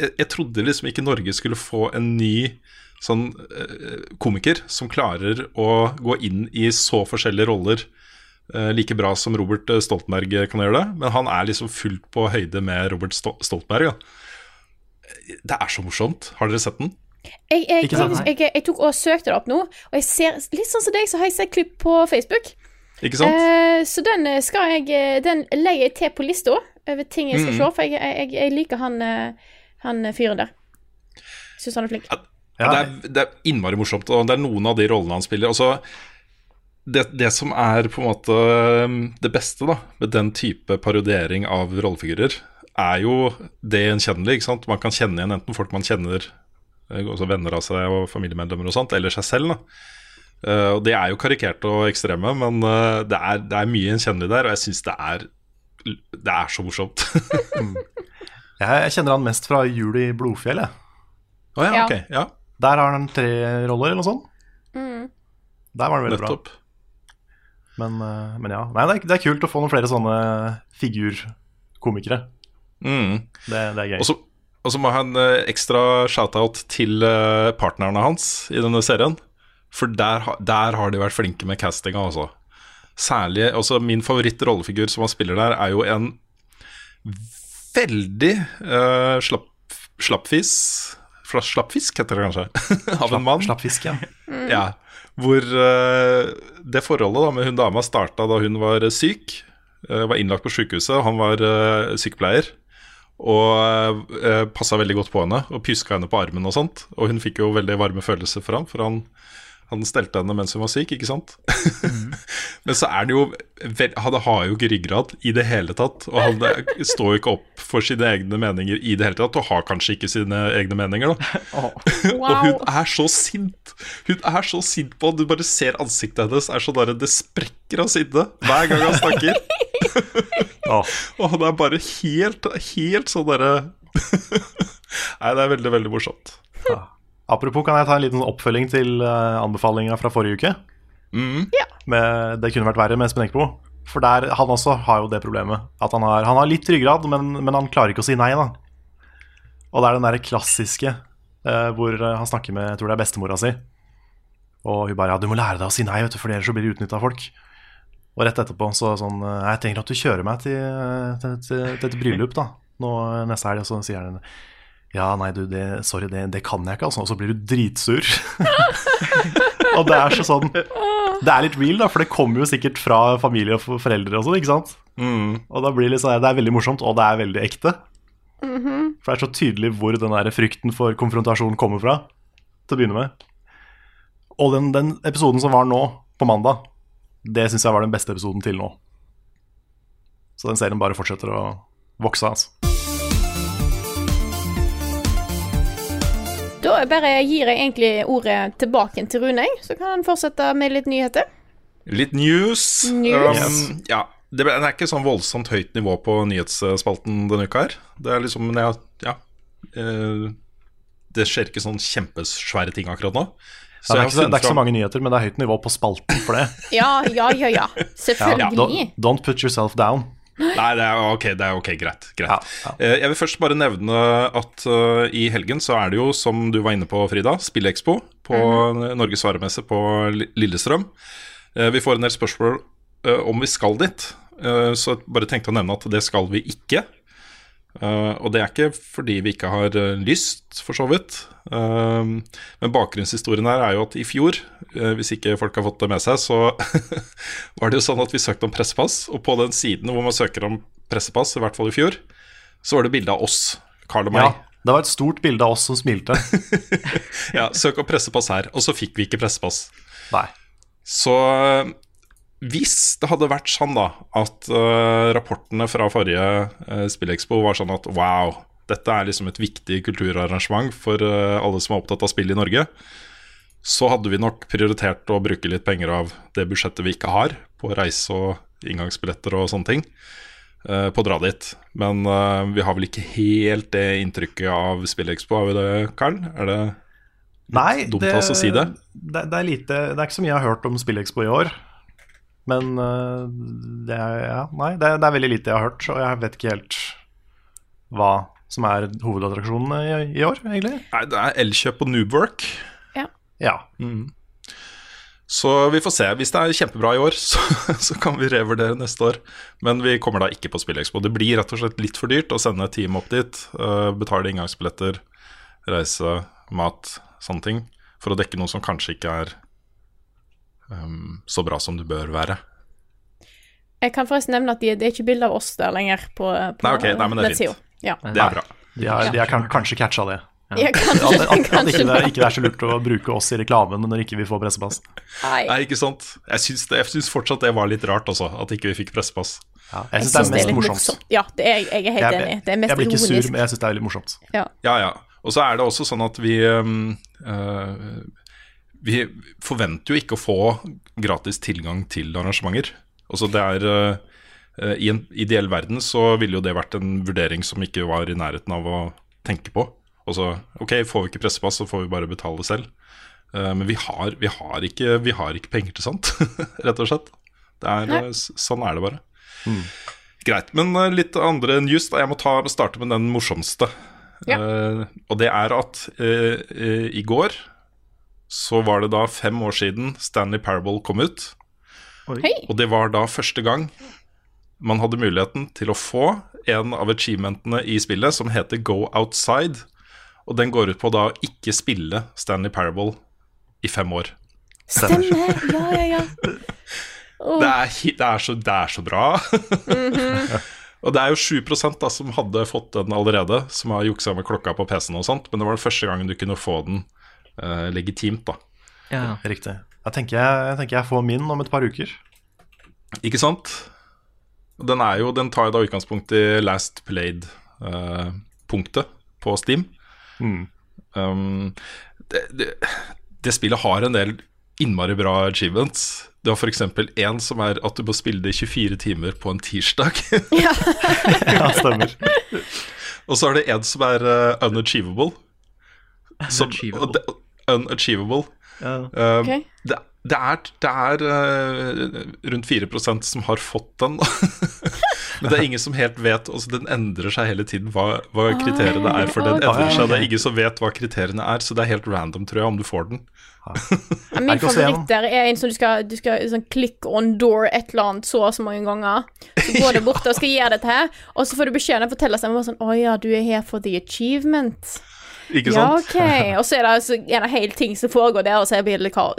jeg, jeg trodde liksom ikke Norge skulle få en ny sånn eh, komiker som klarer å gå inn i så forskjellige roller eh, like bra som Robert eh, Stoltenberg kan gjøre det. Men han er liksom fullt på høyde med Robert Stoltenberg. Ja. Det er så morsomt. Har dere sett den? Jeg, jeg, jeg, jeg, jeg tok og søkte det opp nå, og jeg ser litt sånn som deg, så har jeg sett klipp på Facebook. Ikke sant? Eh, så den eh, skal jeg eh, Den legger jeg til på lista over ting jeg skal Mhm. se, for jeg, jeg, jeg liker han, eh, han fyren der. Syns han er flink. Ja, det, er, det er innmari morsomt, og det er noen av de rollene han spiller. Altså, det, det som er på en måte det beste da, med den type parodiering av rollefigurer, er jo det gjenkjennelige. ikke sant? Man kan kjenne igjen enten folk man kjenner, venner av seg og familiemedlemmer og sånt, eller seg selv. da. Eh, og Det er jo karikerte og ekstreme, men uh, det, er, det er mye gjenkjennelig der, og jeg syns det er det er så morsomt. Jeg, jeg kjenner han mest fra Jul i Blodfjell. jeg. Oh, ja, Ja. Okay, Ja, Der har han tre roller, eller noe sånt. Mm. Der var han veldig bra. Men, uh, men ja, Nei, det, er, det er kult å få noen flere sånne figurkomikere. Mm. Det, det er gøy. Og så, må jeg ha en ekstra shout-out til partnerne hans i denne serien. For der, der har de vært flinke med castinga, altså. Særlig altså Min favoritt-rollefigur som han spiller der, er jo en veldig uh, slapp, slappfis Slappfisk, heter det kanskje. Av en mann. Slappfisk, ja. Ja, hvor uh, det forholdet da med hun dama starta da hun var syk. Uh, var innlagt på sykehuset, han var uh, sykepleier. Og uh, passa veldig godt på henne og pjuska henne på armen og sånt. Og hun fikk jo veldig varme følelser for ham, for han, han stelte henne mens hun var syk, ikke sant? Men så er det jo Han har jo ikke ryggrad i det hele tatt. Og han står jo ikke opp for sine egne meninger i det hele tatt, og har kanskje ikke sine egne meninger, da. Og hun er så sint. Hun er så sint på Du bare ser ansiktet hennes er så der, Det sprekker av sinne hver gang han snakker. Åh, Og han er bare helt, helt sånn derre Nei, det er veldig, veldig morsomt. Apropos, kan jeg ta en liten oppfølging til uh, anbefalinga fra forrige uke? Mm. Med, det kunne vært verre med Espen Eckbo. For der, han også har jo det problemet. At han har, han har litt ryggrad, men, men han klarer ikke å si nei. da Og det er den derre klassiske eh, hvor eh, han snakker med jeg tror det er bestemora si. Og hun bare ja, 'Du må lære deg å si nei, vet du, for ellers så blir du utnytta av folk'. Og rett etterpå så sånn eh, 'Jeg trenger at du kjører meg til, til, til, til et bryllup da nå eh, neste helg', og så sier han ja, nei, du, det, sorry, det, det kan jeg ikke, altså. Og så blir du dritsur. og det er så sånn Det er litt real, da, for det kommer jo sikkert fra familie og foreldre og sånn, ikke sant? Mm. Og da blir det, sånn, det er veldig morsomt, og det er veldig ekte. For det er så tydelig hvor den der frykten for konfrontasjon kommer fra, til å begynne med. Og den, den episoden som var nå, på mandag, det syns jeg var den beste episoden til nå. Så den serien bare fortsetter å vokse, altså. Da bare gir jeg egentlig ordet tilbake til Rune, så kan han fortsette med litt nyheter. Litt news. News. Um, ja, det, er ikke sånn voldsomt høyt nivå på nyhetsspalten denne uka her. Det er liksom men jeg, Ja. eh, det skjer ikke sånn kjempesvære ting akkurat nå. det, er ikke, det er ikke så mange nyheter, men det er høyt nivå på spalten for det. Ja, ja, ja, ja. Ja, Selvfølgelig. don't, don't put yourself down. Nei, det er ok, det er ok, greit. greit. Ja, ja. Eh, Jeg vil først bare nevne at eh, i helgen så er det jo, som du var inne på, Frida, Spillekspo på Norges varemesse på Lillestrøm. Eh, Vi får en del spørsmål om vi skal dit, så jeg bare tenkte å nevne at det skal vi ikke. Eh, og det er ikke fordi vi ikke har eh, lyst, for så vidt. Uh, men bakgrunnshistorien her er jo at i fjor, uh, hvis ikke folk har fått det med seg, så var det jo sånn at vi søkte om pressepass. Og på den siden hvor man søker om pressepass, i hvert fall i fjor, så var det bilde av oss, Carl og meg. Ja, det var et stort bilde av oss som smilte. Ja, søk om pressepass her. Og så fikk vi ikke pressepass. Nei. Så hvis det hadde vært sånn da at uh, rapportene fra forrige uh, Spillekspo var sånn at wow, dette er liksom et viktig kulturarrangement for uh, alle som er opptatt av spill i Norge, så hadde vi nok prioritert å bruke litt penger av det budsjettet vi ikke har, på reise og inngangsbilletter og sånne ting, uh, på å dra dit. Men eh, vi har vel ikke helt det inntrykket av Spillekspo, har vi det, Karl? Er det Nei, dumt av oss å si det? Det, det, er lite, det er ikke så mye jeg har hørt om Spillekspo i år. Men eh, det er, ja, nei, det, det er veldig lite jeg har hørt, og jeg vet ikke helt hva som er hovedattraksjonen i, i år, egentlig. Nei, det er Elkjøp og Noobwork. Ja. Ja. Så vi får se. Hvis det er kjempebra i år, så, så kan vi revurdere neste år. Men vi kommer da ikke på Spillekspo. Det blir rett og slett litt for dyrt å sende et team opp dit. eh, betale inngangsbilletter, reise, mat, sånne ting. For å dekke noe som kanskje ikke er ehm, så bra som det bør være. Jeg kan forresten nevne at de, det er ikke bilde av oss der lenger på, på Nei, ok, nei, men det er fint. Ja. Det er bra. De har, de har kan, kanskje catcha det. Ja, kanskje, At, at, at ikke, det, ikke det er så lurt å bruke oss i reklamen når ikke vi får pressepass. Nei. Nei, ikke sant. Jeg syns, det, jeg syns fortsatt det var litt rart, også, at ikke vi fikk pressepass. Ja, jeg Jeg syns det er mest litt morsomt. Ja, det er, jeg er helt Jeg, enig. Det er mest jeg blir ikke sur, men jeg syns det er veldig morsomt. Ja. Ja, ja. Og så er det også sånn at vi eh, Vi forventer jo ikke å få gratis tilgang til arrangementer. Altså det er eh, I en ideell verden så ville jo det vært en vurdering som ikke var i nærheten av å tenke på. Altså, ok, får vi ikke pressepass, så får vi bare betale selv. Eh, men vi har, vi, har ikke, vi har ikke penger til sånt, rett og slett. Det er, eh, sånn er det bare. Greit. Men litt andre news. da Jeg må ta, starte med den morsomste. Ja. Uh, og det er at uh, uh, i går så var det da fem år siden Stanley Parable kom ut. Oi. Og det var da første gang man hadde muligheten til å få en av achievementene i spillet som heter Go Outside. Og den går ut på da å ikke spille Stanley Parable i fem år. Stemmer. Ja, ja, ja. Det er, det er, så, det er så bra. og det er jo 7 da som hadde fått den allerede, som har juksa med klokka på PC-en og sånt. Men det var den første gangen du kunne få den legitimt, da. Ja. Riktig. Jeg tenker jeg, jeg tenker jeg får min om et par uker. Ikke sant? Den er jo, den tar jo da utgangspunkt i Last Played-punktet på Steam. Um, det, det, det spillet har en del innmari bra achievements. Du har f.eks. en som er at du må spille det i 24 timer på en tirsdag. Ja, stemmer. Og så er det en som er uh, unachievable. Som, Unachievable. og det- Unachievable. Um, okay. det, det er, det er uh, rundt 4 som har fått den. Men det er ingen som helt vet altså Den endrer seg hele tiden hva, hva kriteriene er. For den endrer seg, Det er ingen som vet hva kriteriene er, så det er helt random, tror jeg, om du får den. Ja, Min favoritt der er en som du skal, du skal sånn click on door et eller annet så og så mange ganger. Så går du bort og skal gjøre dette her, og så får du beskjed om å fortelle seg om sånn Å ja, du er her for the achievement. Ikke Ja, sant? ok. Og så er det altså en hele ting som foregår der, og så er bildet kaos.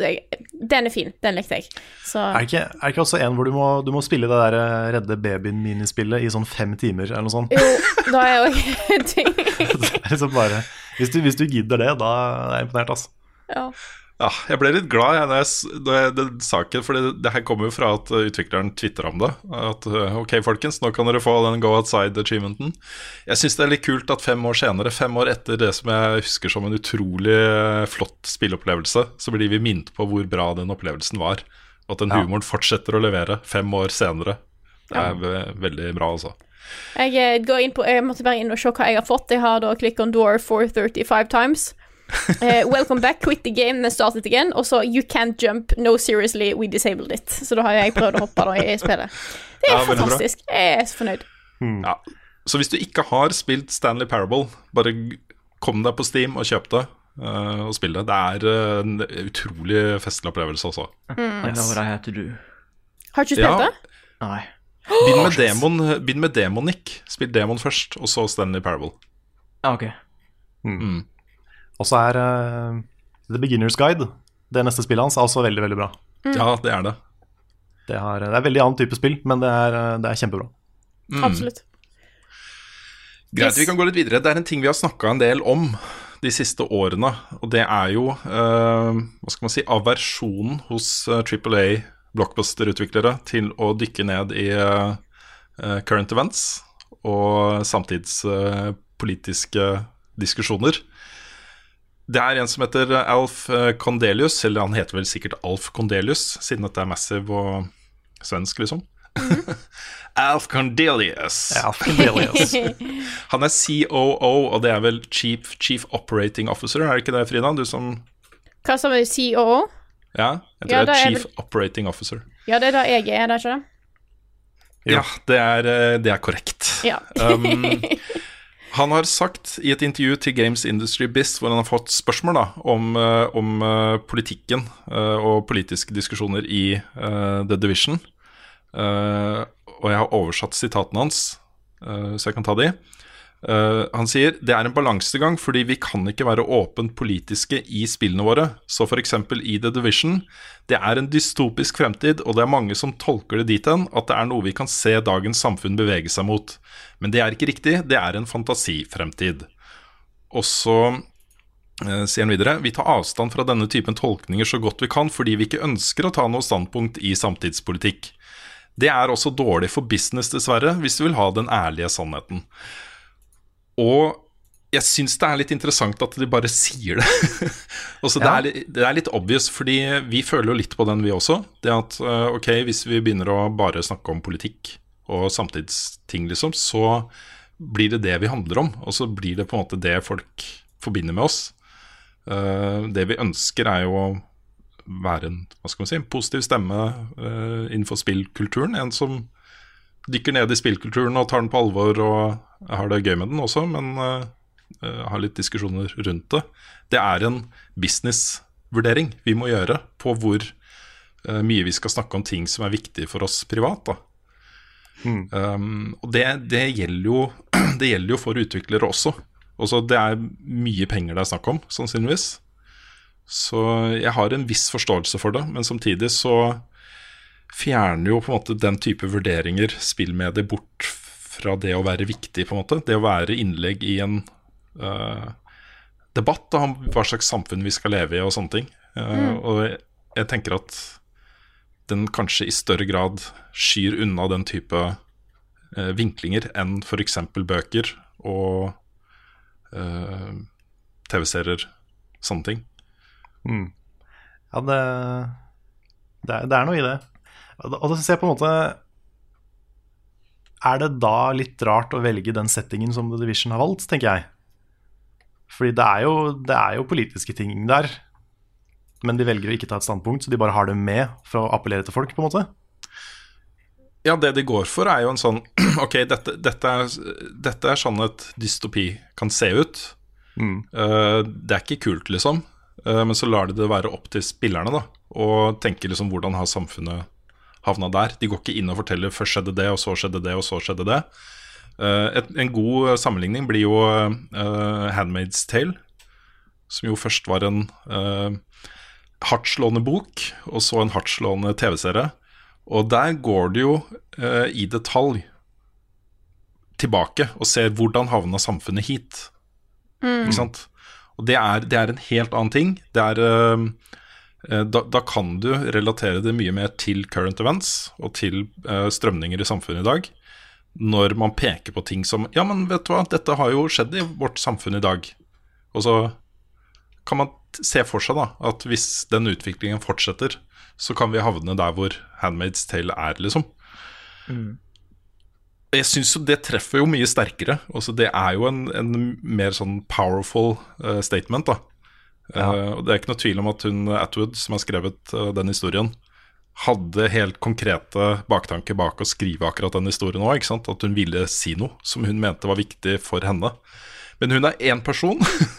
Den er fin. Den likte jeg. Så Er det ikke, er det ikke også en hvor du må, du må spille det der eh, Redde babyen-minispillet i sånn fem timer, eller noe sånt? jo, da er jo en ting Det er liksom bare, hvis, du, hvis du gidder det, da er jeg imponert, altså. Ja. Ja, jeg ble litt glad jeg, når jeg, da jeg den saken, for det, det her kommer jo fra at utvikleren tvitra om det. At uh, ok, folkens, nå kan dere få den go outside-achievementen. Jeg syns det er litt kult at fem år senere, fem år etter det som jeg husker som en utrolig uh, flott spilleopplevelse, så blir vi minnet på hvor bra den opplevelsen var. Og at den Ja. humoren fortsetter å levere fem år senere. Det er ve veldig bra, altså. Jeg eh, går inn på Jeg måtte bare inn og se hva jeg har fått. Jeg har da click on door 435 times. Eh, welcome back, quit the game, then start it again. Og så you can't jump, no seriously, we disabled it. Så da har jeg prøvd å hoppe da i spillet. Det er Ja, fantastisk. Jeg er så fornøyd. Ja. Så hvis du ikke har spilt Stanley Parable, bare kom deg på Steam og kjøp det. uh, og spill det. Det er uh, en utrolig festlig opplevelse også. Mm. know what I had to do. Har du ikke spilt Ja. det? Nei. Begynn med demon, begynn med Demonic. Spill demon først, og så Stanley Parable. Ok ok. Og så er uh, The Beginner's Guide, det neste spillet hans, er også veldig, veldig bra. Ja, det er det. Det, har, det er veldig annen type spill, men det er, eh, det er kjempebra. Absolutt. Greit, Yes. vi kan gå litt videre. Det er en ting vi har snakka en del om de siste årene, og det er jo uh, hva skal man si, aversjonen hos uh, Triple A blockbuster-utviklere til å dykke ned i uh, current events og samtidspolitiske diskusjoner. Det er en som heter Alf Kondelius, Condelius, eller han heter vel sikkert Alf Condelius, siden dette er Massive og svensk, liksom. Alf Condelius. Alf Condelius. han er COO, og det er vel Chief, Chief Operating Officer, er det ikke det, Frida? Du som Hva som er COO? Ja, jeg tror Ja, det da er er Chief Operating Officer. Ja, det er det jeg er, er det ikke det? Ja, det er, eh, det er korrekt. Ja. Um, han har sagt i et intervju til Games Industry Biz, hvor han har fått spørsmål da, om, eh, om eh, politikken eh, og politiske diskusjoner i uh, The Division. uh, og jeg har oversatt sitatene hans, uh, så jeg kan ta de. Eh, han sier det er en balansegang fordi vi kan ikke være åpent politiske i spillene våre. Så f.eks. i The Division. Det er en dystopisk fremtid, og det er mange som tolker det dit hen at det er noe vi kan se dagens samfunn bevege seg mot. Men det er ikke riktig, det er en fantasifremtid. Og så eh, sier han videre Vi tar avstand fra denne typen tolkninger så godt vi kan fordi vi ikke ønsker å ta noe standpunkt i samtidspolitikk. Det er også dårlig for business, dessverre, hvis du vil ha den ærlige sannheten. Og jeg syns det er litt interessant at de bare sier det. altså, det, er, li- det er litt obvious, fordi vi føler jo litt på den, vi også. Det at eh, ok, hvis vi begynner å bare snakke om politikk og samtidsting, liksom, så blir det det vi handler om. Og så blir det på en måte det folk forbinder med oss. Eh, det vi ønsker, er jo å være en hva skal man si, en positiv stemme eh, innenfor spillkulturen. En som dykker ned i spillkulturen og tar den på alvor og har det gøy med den også, men eh, har litt diskusjoner rundt det. Det er en businessvurdering vi må gjøre på hvor uh, mye vi skal snakke om ting som er viktige for oss privat. da. Um, og det, det, gjelder jo, det gjelder jo for utviklere også. også. Det er mye penger det er snakk om, sannsynligvis. Så jeg har en viss forståelse for det, men samtidig så fjerner jo på en måte den type vurderinger spillmedier bort fra det å være viktig, på en måte. Det å være innlegg i en uh, debatt om hva slags samfunn vi skal leve i og sånne ting. Eh, Og jeg, jeg tenker at den kanskje i større grad skyr unna den type uh, vinklinger enn f.eks. bøker og eh, TV-serier, sånne ting. Ja, det, det, er, det er noe i det. Og da- synes jeg på en måte Er det da litt rart å velge den settingen som The Division har valgt, tenker jeg? Fordi det er jo, det er jo politiske ting der, men de velger å ikke ta et standpunkt, så de bare har det med for å appellere til folk, på en måte. Ja, det de går for, er jo en sånn Ok, dette, dette, er, dette er sånn et dystopi kan se ut. Eh, det er ikke kult, liksom. Uh, men så lar de det være opp til spillerne, da. Og tenke liksom hvordan har samfunnet havna der. De går ikke inn og forteller først skjedde det, og så skjedde det, og så skjedde det. Eh, et, en god sammenligning blir jo uh, Handmaid's Tale, som jo først var en uh, hardtslående bok, og så en hardtslående TV-serie. Og der går det jo uh, i detalj tilbake og ser hvordan havna samfunnet hit. Ikke sant? Og det er, det er en helt annen ting. Det er eh, eh, da, da kan du relatere det mye mer til current events og til eh, strømninger i samfunnet i dag. Når man peker på ting som Ja, men vet du hva, dette har jo skjedd i vårt samfunn i dag. Og så kan man se for seg da at hvis den utviklingen fortsetter, så kan vi havne der hvor Handmaid's Tale er, liksom. Jeg syns jo det treffer jo mye sterkere. Også det er jo en, en mer sånn powerful uh, statement, da. Eh, og det er ikke noe tvil om at hun Atwood, som har skrevet uh, den historien, hadde helt konkrete baktanker bak å skrive akkurat den historien òg. At hun ville si noe som hun mente var viktig for henne. Men hun er én person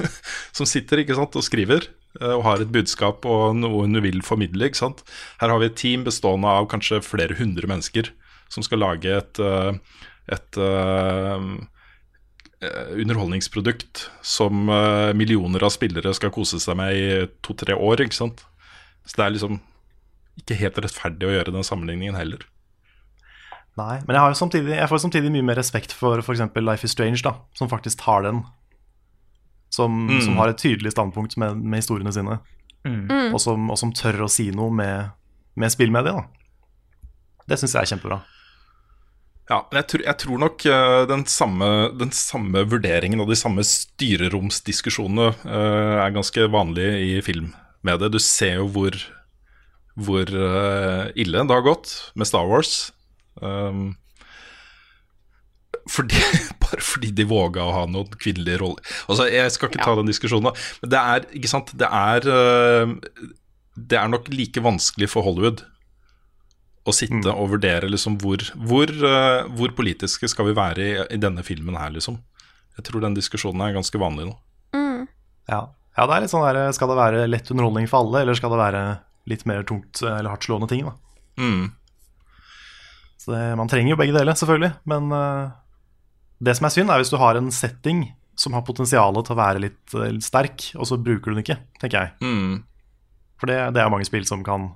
som sitter sant, og skriver uh, og har et budskap og noe hun vil formidle. Her har vi et team bestående av kanskje flere hundre mennesker som skal lage et, et underholdningsprodukt som eh, millioner av spillere skal kose seg med i to-tre år. Ikke sant? Så det er liksom ikke helt rettferdig å gjøre den sammenligningen heller. Nei, men jeg, har jo samtidig, jeg får samtidig mye mer respekt for f.eks. Life is Strange, da, som faktisk har den. Som, som har et tydelig standpunkt med, med historiene sine. Og, som, og som tør å si noe med, med spillmediet. da. Det syns jeg er kjempebra. Ja, men jeg tror, jeg tror nok eh, den, samme, den samme vurderingen og de samme styreromsdiskusjonene uh, er ganske vanlige i filmmediet. Du ser jo hvor, hvor uh, ille det har gått med Star Wars. Um, fordi, bare fordi de våga å ha noen kvinnelige roller. Altså, Jeg skal ikke ta den diskusjonen, da. Men det er, ikke sant, det er uh, Det er nok like vanskelig for Hollywood å sitte og vurdere liksom hvor, hvor, uh, hvor politiske skal vi være i, i denne filmen her, liksom. Jeg tror den diskusjonen er ganske vanlig nå. Ja. ja, det er litt sånn der Skal det være lett underholdning for alle, eller skal det være litt mer tungt eller hardtslående ting, da? Mm. Så det, man trenger jo begge deler, selvfølgelig. Men uh, det som er synd, er hvis du har en setting som har potensial til å være litt, eh, litt sterk, og så bruker du den ikke, tenker jeg. Mm. For det, det er mange spill som kan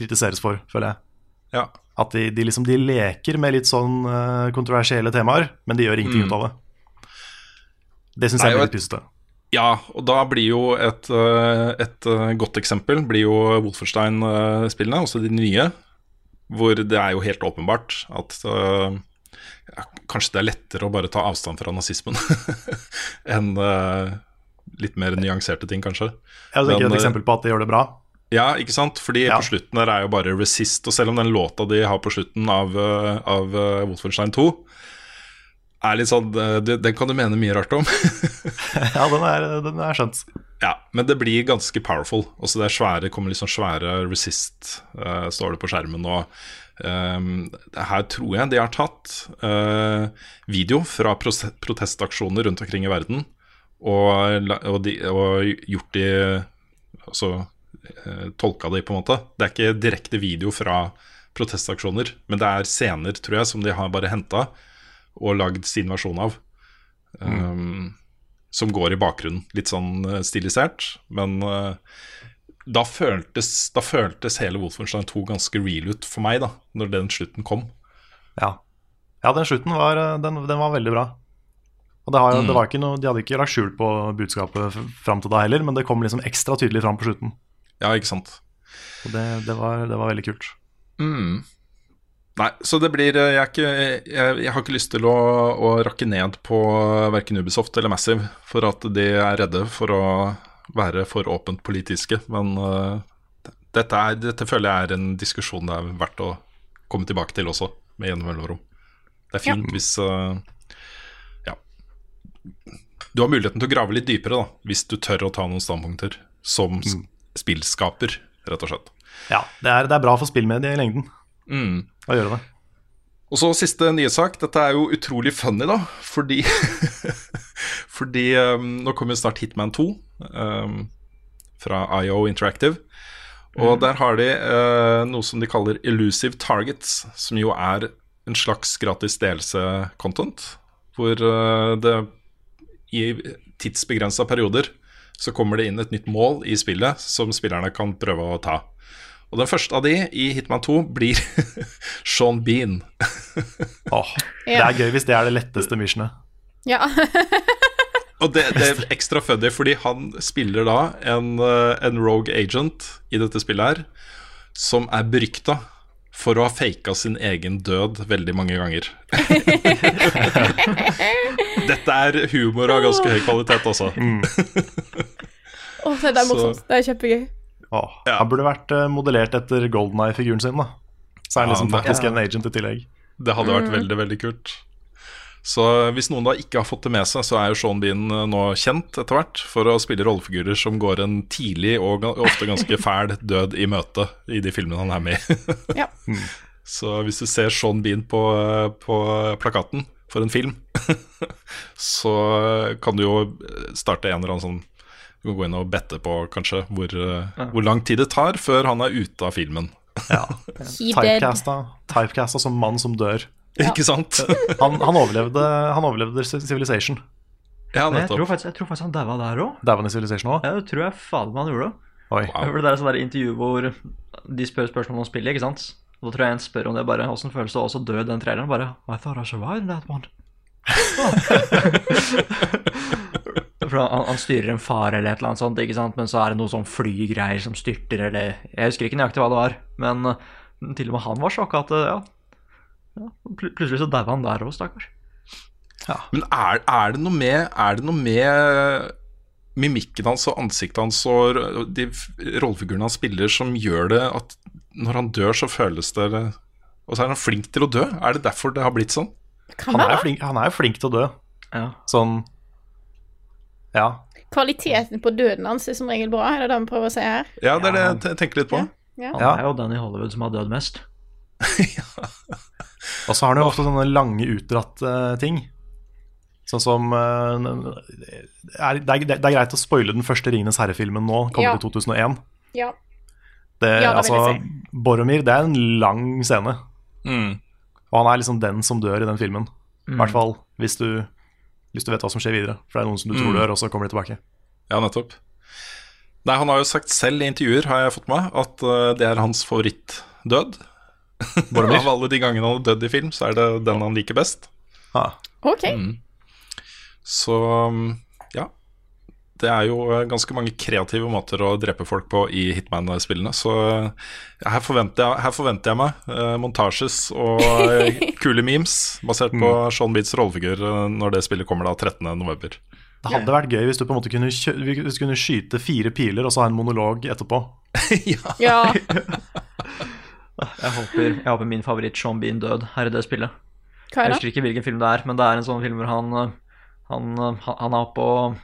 kritiseres for, føler jeg. Ja. At de, de liksom de leker med litt sånn eh, kontroversielle temaer, men de gjør ingenting Mm. ut av det. Det syns jeg er litt veldig pysete. Ja, og da blir jo et, eh, et eh, godt eksempel blir jo Wolfenstein-spillene, også de nye, hvor det er jo helt åpenbart at uh, ja, kanskje det er lettere å bare ta avstand fra nazismen enn uh, litt mer nyanserte ting, kanskje. Jeg tenker Men, et eksempel på at de gjør det bra. Ja, ikke sant? Fordi Ja. på slutten der er jo bare Resist, og selv om den låta de har på slutten av, eh, av eh, Wolfenstein 2 er litt sånn eh, Den kan du mene mye rart om. Ja, den er, den er skjønt. Ja, men det blir ganske powerful. Også det er svære, kommer litt sånn svære resist, uh, står det på skjermen. Og ehm, her tror jeg de har tatt uh, video fra protestaksjoner rundt omkring i verden og, og, de, og gjort de Altså tolka de, på en måte. Det er ikke direkte video fra protestaksjoner, men det er scener, tror jeg, som de har bare henta og lagd sin versjon av. Um, som går i bakgrunnen, litt sånn eh, stilisert. Men uh, da, føltes, da føltes hele Wolfenstein 2 ganske real ut for meg, da, når den slutten kom. Ja. ja, den slutten var, eh, den, den var veldig bra. Og det, har, Mm. det var ikke noe, De hadde ikke lagt skjul på budskapet fram til da heller, men det kom liksom ekstra tydelig fram på slutten. Ja, ikke sant. Og det, det, var, det var veldig kult. Mm. Nei, så det blir eh, Jeg, er ikke, jeg, jeg har ikke lyst til å, å rakke ned på verken Ubisoft eller Massive for at de er redde for å være for åpent politiske, men uh, dette, er, dette føler jeg er en diskusjon det er verdt å komme tilbake til også, med gjennom mellomrom. Det er fint hvis uh, Ja. Du har muligheten til å grave litt dypere, da, hvis du tør å ta noen standpunkter som s- spillskaper, rett og slett. Ja, det er, det er bra for spillmediet i lengden Mm. å gjøre det. Og så siste nyhetssak. Dette er jo utrolig funny, da. Fordi, fordi um, nå kommer snart Hitman 2 um, fra IO Interactive. Og der har de uh, noe som de kaller Elusive Targets, som jo er en slags gratis delelse-content. Hvor uh, det i tidsbegrensa perioder så kommer det inn et nytt mål i spillet som spillerne kan prøve å ta. Og den første av de i Hitman 2 blir Sean Bean. Åh, Det er gøy hvis det er det letteste missionet. Ja. Og det, det er ekstra funny fordi han spiller da en, eh, en rogue agent i dette spillet her, som er berykta for å ha faka sin egen død veldig mange ganger. Dette er humor av ganske høy kvalitet også. oh, det er morsomt. Det er kjempegøy. Oh, Ja. Han burde vært eh, modellert etter Golden Eye-figuren sin. da Så er han liksom ja, faktisk en agent i tillegg. Det hadde vært veldig, veldig kult. Så hvis noen da ikke har fått det med seg, så er jo Sean Bean eh, nå kjent etter hvert for å spille rollefigurer som går en tidlig og ofte ganske fæl død i møte i de filmene han er med i. Ja. Så hvis du ser Sean Bean på, eh, på plakaten for en film, så kan du jo starte en eller annen sånn Du kan gå inn og bette på kanskje hvor, ja. hvor lang tid det tar før han er ute av filmen. Ja. Typecasta, typecasta som mann som dør. Ikke sant? Han, han overlevde Han overlevde Civilization. Ja, jeg tror faktisk, jeg tror faktisk han daua der òg. Daua i Civilization òg? Ja, det tror jeg fader meg han gjorde. Oi. Wow. Det er sånn intervju hvor de spør spørsmål om spillet, ikke sant? Og da tror jeg en spør om det bare Åssen føles det å dø i den traileren? Bare I thought I survived that one. For han, han styrer en fare eller et eller annet sånt, ikke sant? men så er det noe sånn flygreier som styrter eller Jeg husker ikke nøyaktig hva det var, men til og med han var sjokka at ja, ja pl plutselig så daua han der òg, stakkars. Men er, er, det noe med, er det noe med mimikken hans og ansiktet hans og de rollefigurene han spiller, som gjør det at når han dør, så føles det Og så er han flink til å dø. Er det derfor det har blitt sånn? Kan Han er, flink, han er jo flink til å dø. Ja. Sånn Ja. Kvaliteten på døden hans er som regel bra, er det det vi prøver å si her? Ja, det er det jeg tenker litt på. Ja. Han er jo den i Hollywood som har dødd mest. Og så har han jo ofte sånne lange, utdratte ting. Sånn som eh, er, det, er, det er greit å spoile den første Ringenes herre-filmen nå, kommer Ja. til 2001. Ja. Det, Ja, det vil altså, Boromir, det er en lang scene. Mm. Og han er liksom den som dør i den filmen. I hvert fall hvis du, hvis du vet hva som skjer videre. For det er noen som du tror Mm. dør, og så kommer de tilbake. Ja, nettopp. Nei, han har jo sagt selv i intervjuer, har jeg fått med at eh, det er hans favorittdød. Av alle de gangene han har dødd i film, så er det den han liker best. Ah. OK. Mm. Så mm. Det er jo eh, ganske mange kreative måter å drepe folk på i Hitman-spillene. Så eh, her forventer jeg, her forventer jeg meg eh, montasjes og eh, kule memes basert på Sean Beats rollefigur når det spillet kommer da 13.11. Det hadde vært gøy hvis du på en måte kunne, hvis du kunne skyte fire piler og så ha en monolog etterpå. Ja. Jeg håper, jeg håper min favoritt Sean Bean død her i det spillet. Hva Jeg er det? husker ikke hvilken film det er, men det er en sånn film hvor han Han, han- han er oppe og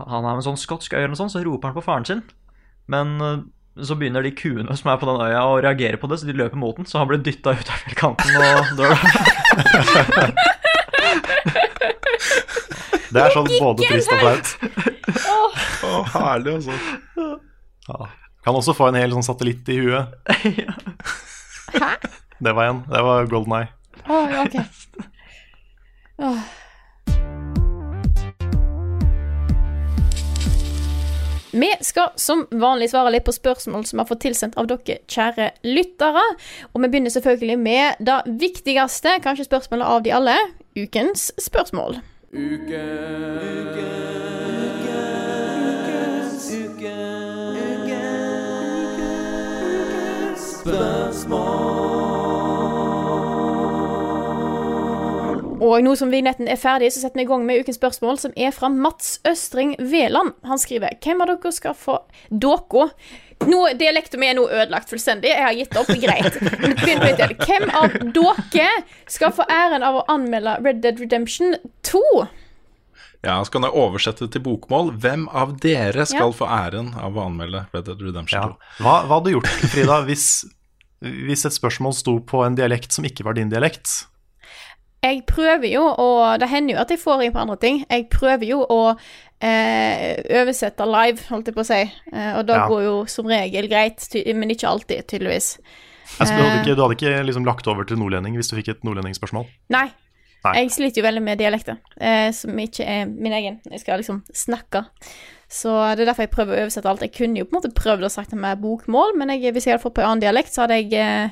Han er med en sånn skotsk øy eller noe sånt, så roper han på faren sin. Men øh, så begynner de kuene som er på den øya å reagere på det, så de løper mot den. Så han blir dytta ut av fjellkanten og dør. Det er sånn både trist og flaut. Å, herlig, altså. Ja. Kan også få en hel sånn satellitt i huet. Hæ? Det var en. Det var Golden Eye. Å, okay. OK. Vi skal som vanlig svare litt på spørsmål som vi har fått tilsendt av dere kjære lyttere. Og vi begynner selvfølgelig med det viktigste, kanskje spørsmålet av de alle, ukens spørsmål. Og nå som vignetten er ferdig, så setter vi i gang med ukens spørsmål, som er fra Mats Østring Veland. Han skriver Hvem av dere skal få Dere nå, Dialekten min er nå ødelagt fullstendig. Jeg har gitt opp. Greit. Men begynn på nytt igjen. Hvem av dere skal få æren av å anmelde Red Dead Redemption 2? Ja, så kan jeg oversette til bokmål. Hvem av dere skal Ja. få æren av å anmelde Red Dead Redemption Ja. 2? Hva, hva hadde du gjort, Frida, hvis, hvis et spørsmål sto på en dialekt som ikke var din dialekt? Jeg prøver jo, og det hender jo at jeg får inn på andre ting. Jeg prøver jo å eh, oversette live, holdt jeg på å si. Eh, og da Ja. går jo som regel greit, men ikke alltid, tydeligvis. Altså, du hadde Eh. ikke, du hadde ikke liksom lagt over til nordlending hvis du fikk et nordlendingsspørsmål? Nei. Nei. Jeg sliter jo veldig med dialekter, eh, som ikke er min egen. Jeg skal liksom snakke. Så det er derfor jeg prøver å oversette alt. Jeg kunne jo på en måte prøvd å det med bokmål, men jeg, hvis jeg hadde fått på en annen dialekt, så hadde jeg eh, eh,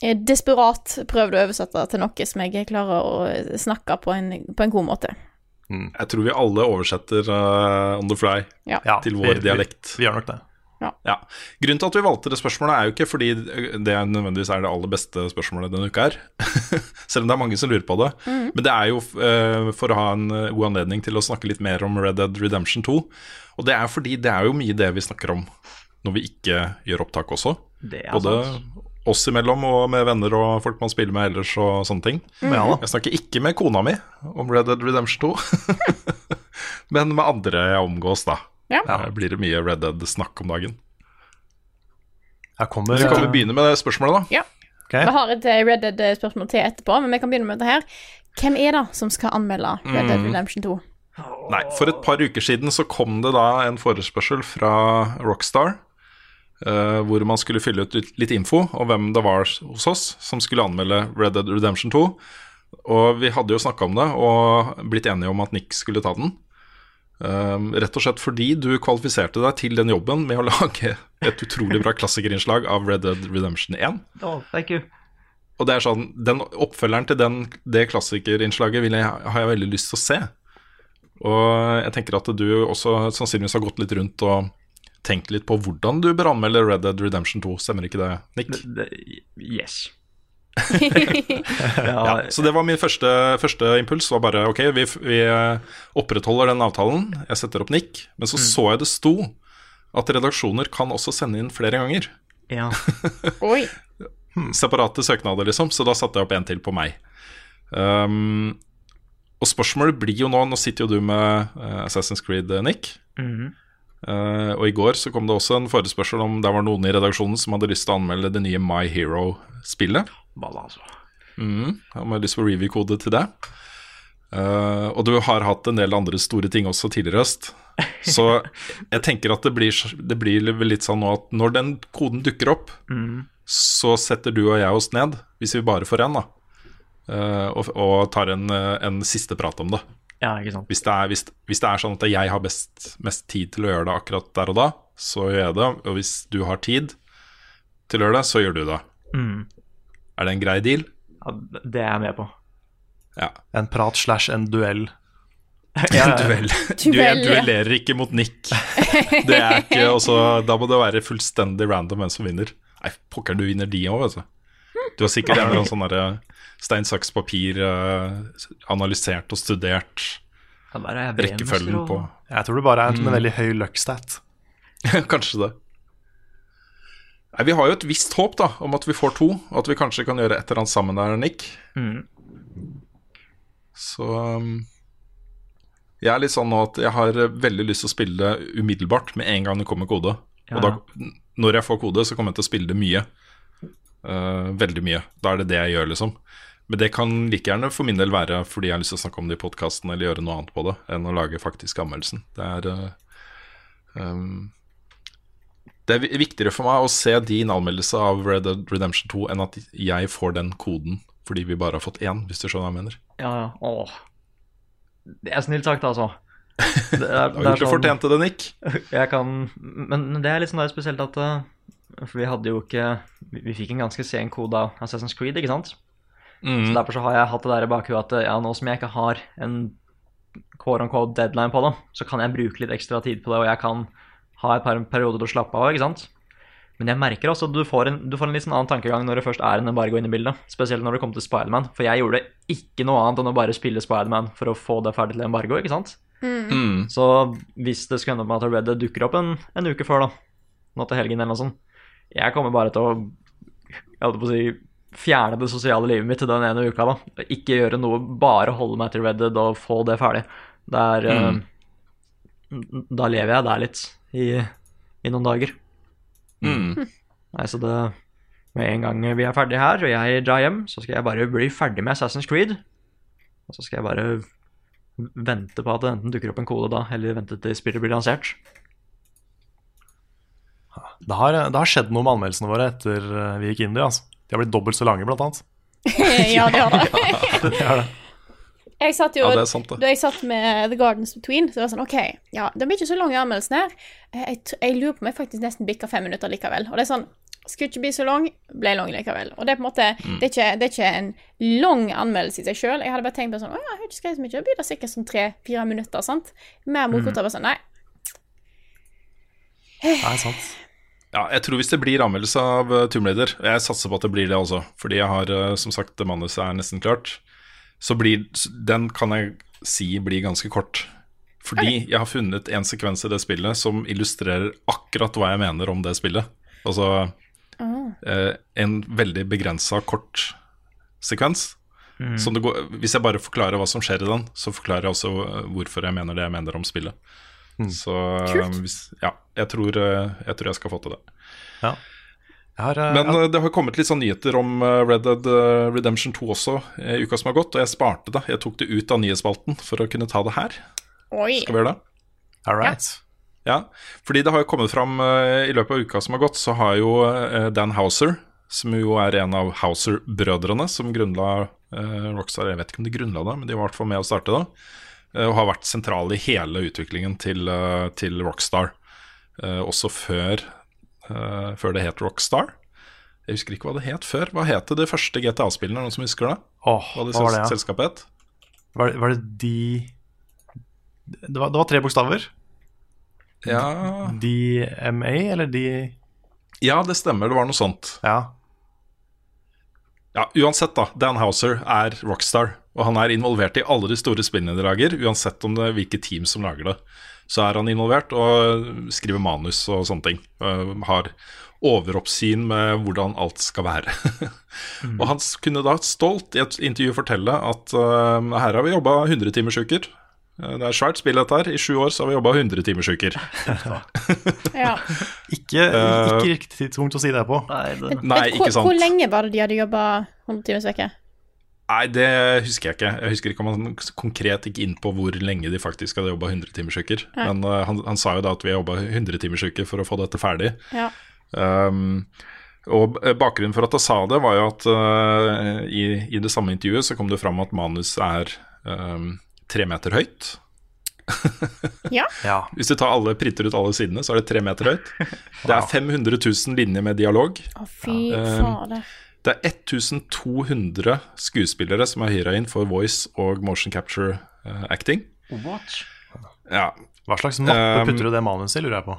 desperat prøvd å oversette til noe som jeg klarer å snakke på en, på en god måte. Jeg tror vi alle oversetter uh, on the fly Ja. til til vi- vår dialekt. Vi, vi gjør nok det. Ja. Grunnen til at vi valgte det spørsmålet, er jo ikke fordi det nødvendigvis er det aller beste spørsmålet denne uka er. Selv om det er mange som lurer på det. Men det er jo uh, for å ha en god anledning til å snakke litt mer om Red Dead Redemption 2. Og det er fordi det er jo mye det vi snakker om når vi ikke gjør opptak også. Det er Både sant. Oss imellom og med venner og folk man spiller med ellers og sånne ting. Ja. Jeg snakker ikke med kona mi om Red Dead Redemption 2, men med andre jeg omgås, da. Ja. Her blir det mye Red Dead-snakk om dagen. Her kommer, Så kan vi begynne med det spørsmålet, da. Ja. Okay. Vi har et eh, Red Dead-spørsmål til etterpå, men vi kan begynne med dette her. Hvem er det som skal anmelde Red Dead Redemption 2? Nei, For et par uker siden så kom det da en forespørsel fra Rockstar. Eh, hvor man skulle fylle ut litt- info om hvem det var hos oss som skulle anmelde Red Dead Redemption 2. Og vi hadde jo snakka om det og blitt enige om at Nick skulle ta den. Uh, rett og slett fordi du kvalifiserte deg til den jobben med å lage et utrolig bra klassikerinnslag av Red Dead Redemption 1. Oh, thank you. Og det er sånn, den Oppfølgeren til den, det klassikerinnslaget vil jeg, har jeg veldig lyst til å se. Og jeg tenker at du også sannsynligvis har gått litt rundt og tenkt litt på hvordan du bør anmelde Red Dead Redemption 2, stemmer ikke det, Nick? Det, det, yes. Ja, så det var min første, første impuls. var bare ok, vi, vi opprettholder den avtalen, jeg setter opp Nick. Men så så jeg det sto at redaksjoner kan også sende inn flere ganger. Ja. Oi. Separate søknader, liksom. Så da satte jeg opp en til på meg. Um, og spørsmålet blir jo nå Nå sitter jo du med uh, Assassin's Creed, Nick. Nick. Mhm. Uh, og i går så kom det også en forespørsel om det var noen i redaksjonen som hadde lyst til å anmelde det nye My Hero-spillet. Altså. Mm, han har lyst på review-kode til det. Uh, og du har hatt en del andre store ting også tidligere høst. Så jeg tenker at det blir, det blir litt sånn nå at når den koden dukker opp, mm. så setter du og jeg oss ned, hvis vi bare får en, da. Uh, og, og tar en, en siste prat om det. Ja, ikke sant. Hvis det, er, hvis, hvis det er sånn at jeg har best, mest tid til å gjøre det akkurat der og da, så gjør jeg det. Og hvis du har tid til å gjøre det, så gjør du det. Mm. Er det en grei deal? Ja, det er jeg med på. Ja. En prat slash en duell. En duell. Du, jeg duellerer ikke mot Nick. Det er ikke også, Da må det være fullstendig random hvem som vinner. Nei, pokker, du vinner de òg, vet du. Du har sikkert en sånn derre stein, saks, papir, eh, analysert og studert er rekkefølgen på Jeg tror det bare er en veldig høy luck-stat. Kanskje det. Nei, Vi har jo et visst håp da om at vi får to, og at vi kanskje kan gjøre et eller annet sammen der, Nick. Mm. Så um, jeg er litt sånn nå at jeg har veldig lyst til å spille det umiddelbart, med en gang det kommer kode. Ja. Og da, når jeg får kode, så kommer jeg til å spille det mye. Uh, veldig mye. Da er det det jeg gjør, liksom. Men det kan like gjerne for min del være fordi jeg har lyst til å snakke om det i podkasten eller gjøre noe annet på det, enn å lage faktisk anmeldelsen. Det er um, Det er viktigere for meg å se din anmeldelse av Red Dead Redemption 2 enn at jeg får den koden fordi vi bare har fått én, hvis du skjønner hva jeg mener. Ja, ja. Åh. Det er snilt sagt, altså. Det er, Du er sånn, det fortjente det, Nick. Jeg kan Men det er litt sånn der spesielt at eh, For vi hadde jo ikke Vi, vi fikk en ganske sen kode av Assassin's Creed, ikke sant? Mm. Så derfor så har jeg hatt det der i bakhuet at eh, ja, nå som jeg ikke har en quote unquote deadline på det, så kan jeg bruke litt ekstra tid på det, og jeg kan ha et par perioder til å slappe av, ikke sant? Men jeg merker også at du får en, du får en litt sånn annen tankegang når det først er en embargo inne i bildet. Spesielt når det kommer til Spiderman. For jeg gjorde ikke noe annet enn å bare spille Spiderman for å få det ferdig til embargo, ikke sant? Mm. Så hvis det skulle ende opp med at Red Dead dukker opp en, en uke før, da, nå til helgen eller noe sånt, jeg kommer bare til å jeg holdt på å si, fjerne det sosiale livet mitt til den ene uka. da. Ikke gjøre noe, bare holde meg til Red Dead og få det ferdig. Det er, uh, Da lever jeg der litt i, i noen dager. Mm. Nei, så det Med en gang vi er ferdige her, og jeg drar hjem, så skal jeg bare bli ferdig med Assassin's Creed. Og så skal jeg bare vente på at det enten dukker opp en kode da, eller vente til spillet blir lansert. Det har, det har skjedd noe med anmeldelsene våre etter eh, vi gikk inn i. Altså. De har blitt dobbelt så lange, blant annet. ja, det har det. Det har det. Jeg satt jo, Ja, det er sant, det. Da jeg satt med The Gardens Between, så var det sånn OK, ja, det blir ikke så lang i anmeldelsen her. Jeg, jeg lurer på om jeg faktisk nesten bikka fem minutter likevel. Og det er sånn Skulle ikke bli så lang, ble lang likevel. Og det er på en måte Mm. det, er ikke, det er ikke en lang anmeldelse i seg sjøl. Jeg hadde bare tenkt på sånn Å ja, jeg har ikke skrevet så mye. Det blir da sikkert sånn tre-fire minutter, sant? Mer mot mm. bare sånn Nei. Nei, sant. Ja, jeg tror hvis det blir anmeldelse av uh, Tomb Raider, og jeg satser på at det blir det også, fordi jeg har, eh, som sagt, manuset er nesten klart, så blir den kan jeg si blir ganske kort. Fordi jeg har funnet en sekvens i det spillet som illustrerer akkurat hva jeg mener om det spillet. Altså eh, en veldig begrensa kort sekvens. Som det går, hvis jeg bare forklarer hva som skjer i den, så forklarer jeg også eh, hvorfor jeg mener det jeg mener om spillet. Så eh, Kult. hvis, ja, jeg tror, eh, jeg tror jeg skal få til det. Ja. Jeg har, eh, Men ja, eh, det har kommet litt sånn nyheter om Red Dead Redemption 2 også i uka som har gått, og jeg sparte det. Jeg tok det ut av nyhetsspalten for å kunne ta det her. Oi. Skal vi gjøre det? all right. Ja, fordi det har jo kommet fram i løpet av uka som har gått, så har jo Dan Houser, som jo er en av Houser-brødrene, som grunnla eh, Rockstar Jeg vet ikke om de grunnla det, men de var i hvert fall med å starte det. Eh, og har vært sentral i hele utviklingen til, eh, til Rockstar. Eh, også før, før det het Rockstar. Jeg husker ikke hva det het før. Hva het det første GTA-spillene? Noen som husker det? Åh, Hva det, hva var det, ja? selskapet het? Var, var det de det var, det var tre bokstaver. Ja, DMA, eller de ja, det stemmer. Det var noe sånt. Ja. Ja, Uansett, da. Dan Houser er rockstar. Og han er involvert i alle de store spillene de lager, uansett om det er hvilke team som lager det. Så er han involvert og skriver manus og sånne ting. Uh, har overoppsyn med hvordan alt skal være. Og han kunne da stolt i et intervju fortelle at uh, her har vi jobba 100-timersuker. uker det er svært spill, dette her. I sju år så har vi jobba 100-timersuker. Ja. Ikke, ikke riktig tidspunkt å si det på. Nei, det, Nei, ikke ikke hvor, sant. hvor lenge var det de hadde jobba 100 timers uke? Nei, det husker jeg ikke. Jeg husker ikke om han konkret gikk inn på hvor lenge de faktisk hadde jobba 100-timersuker. Nei. Men uh, han, han sa jo da at vi har jobba 100-timersuker for å få dette ferdig. Ja. Um, og bakgrunnen for at jeg sa det, var jo at uh, i, i det samme intervjuet så kom det fram at manus er um, tre meter høyt. ja. Ja. Hvis du tar alle, printer ut alle sidene, så er det tre meter høyt. Det er 500 000 linjer med dialog. Å, fy Um, fader. Det er 1200 skuespillere som er hyra inn for voice og motion capture uh, acting. What? Ja, Hva slags mappe Um, putter du det manuset i, lurer jeg på.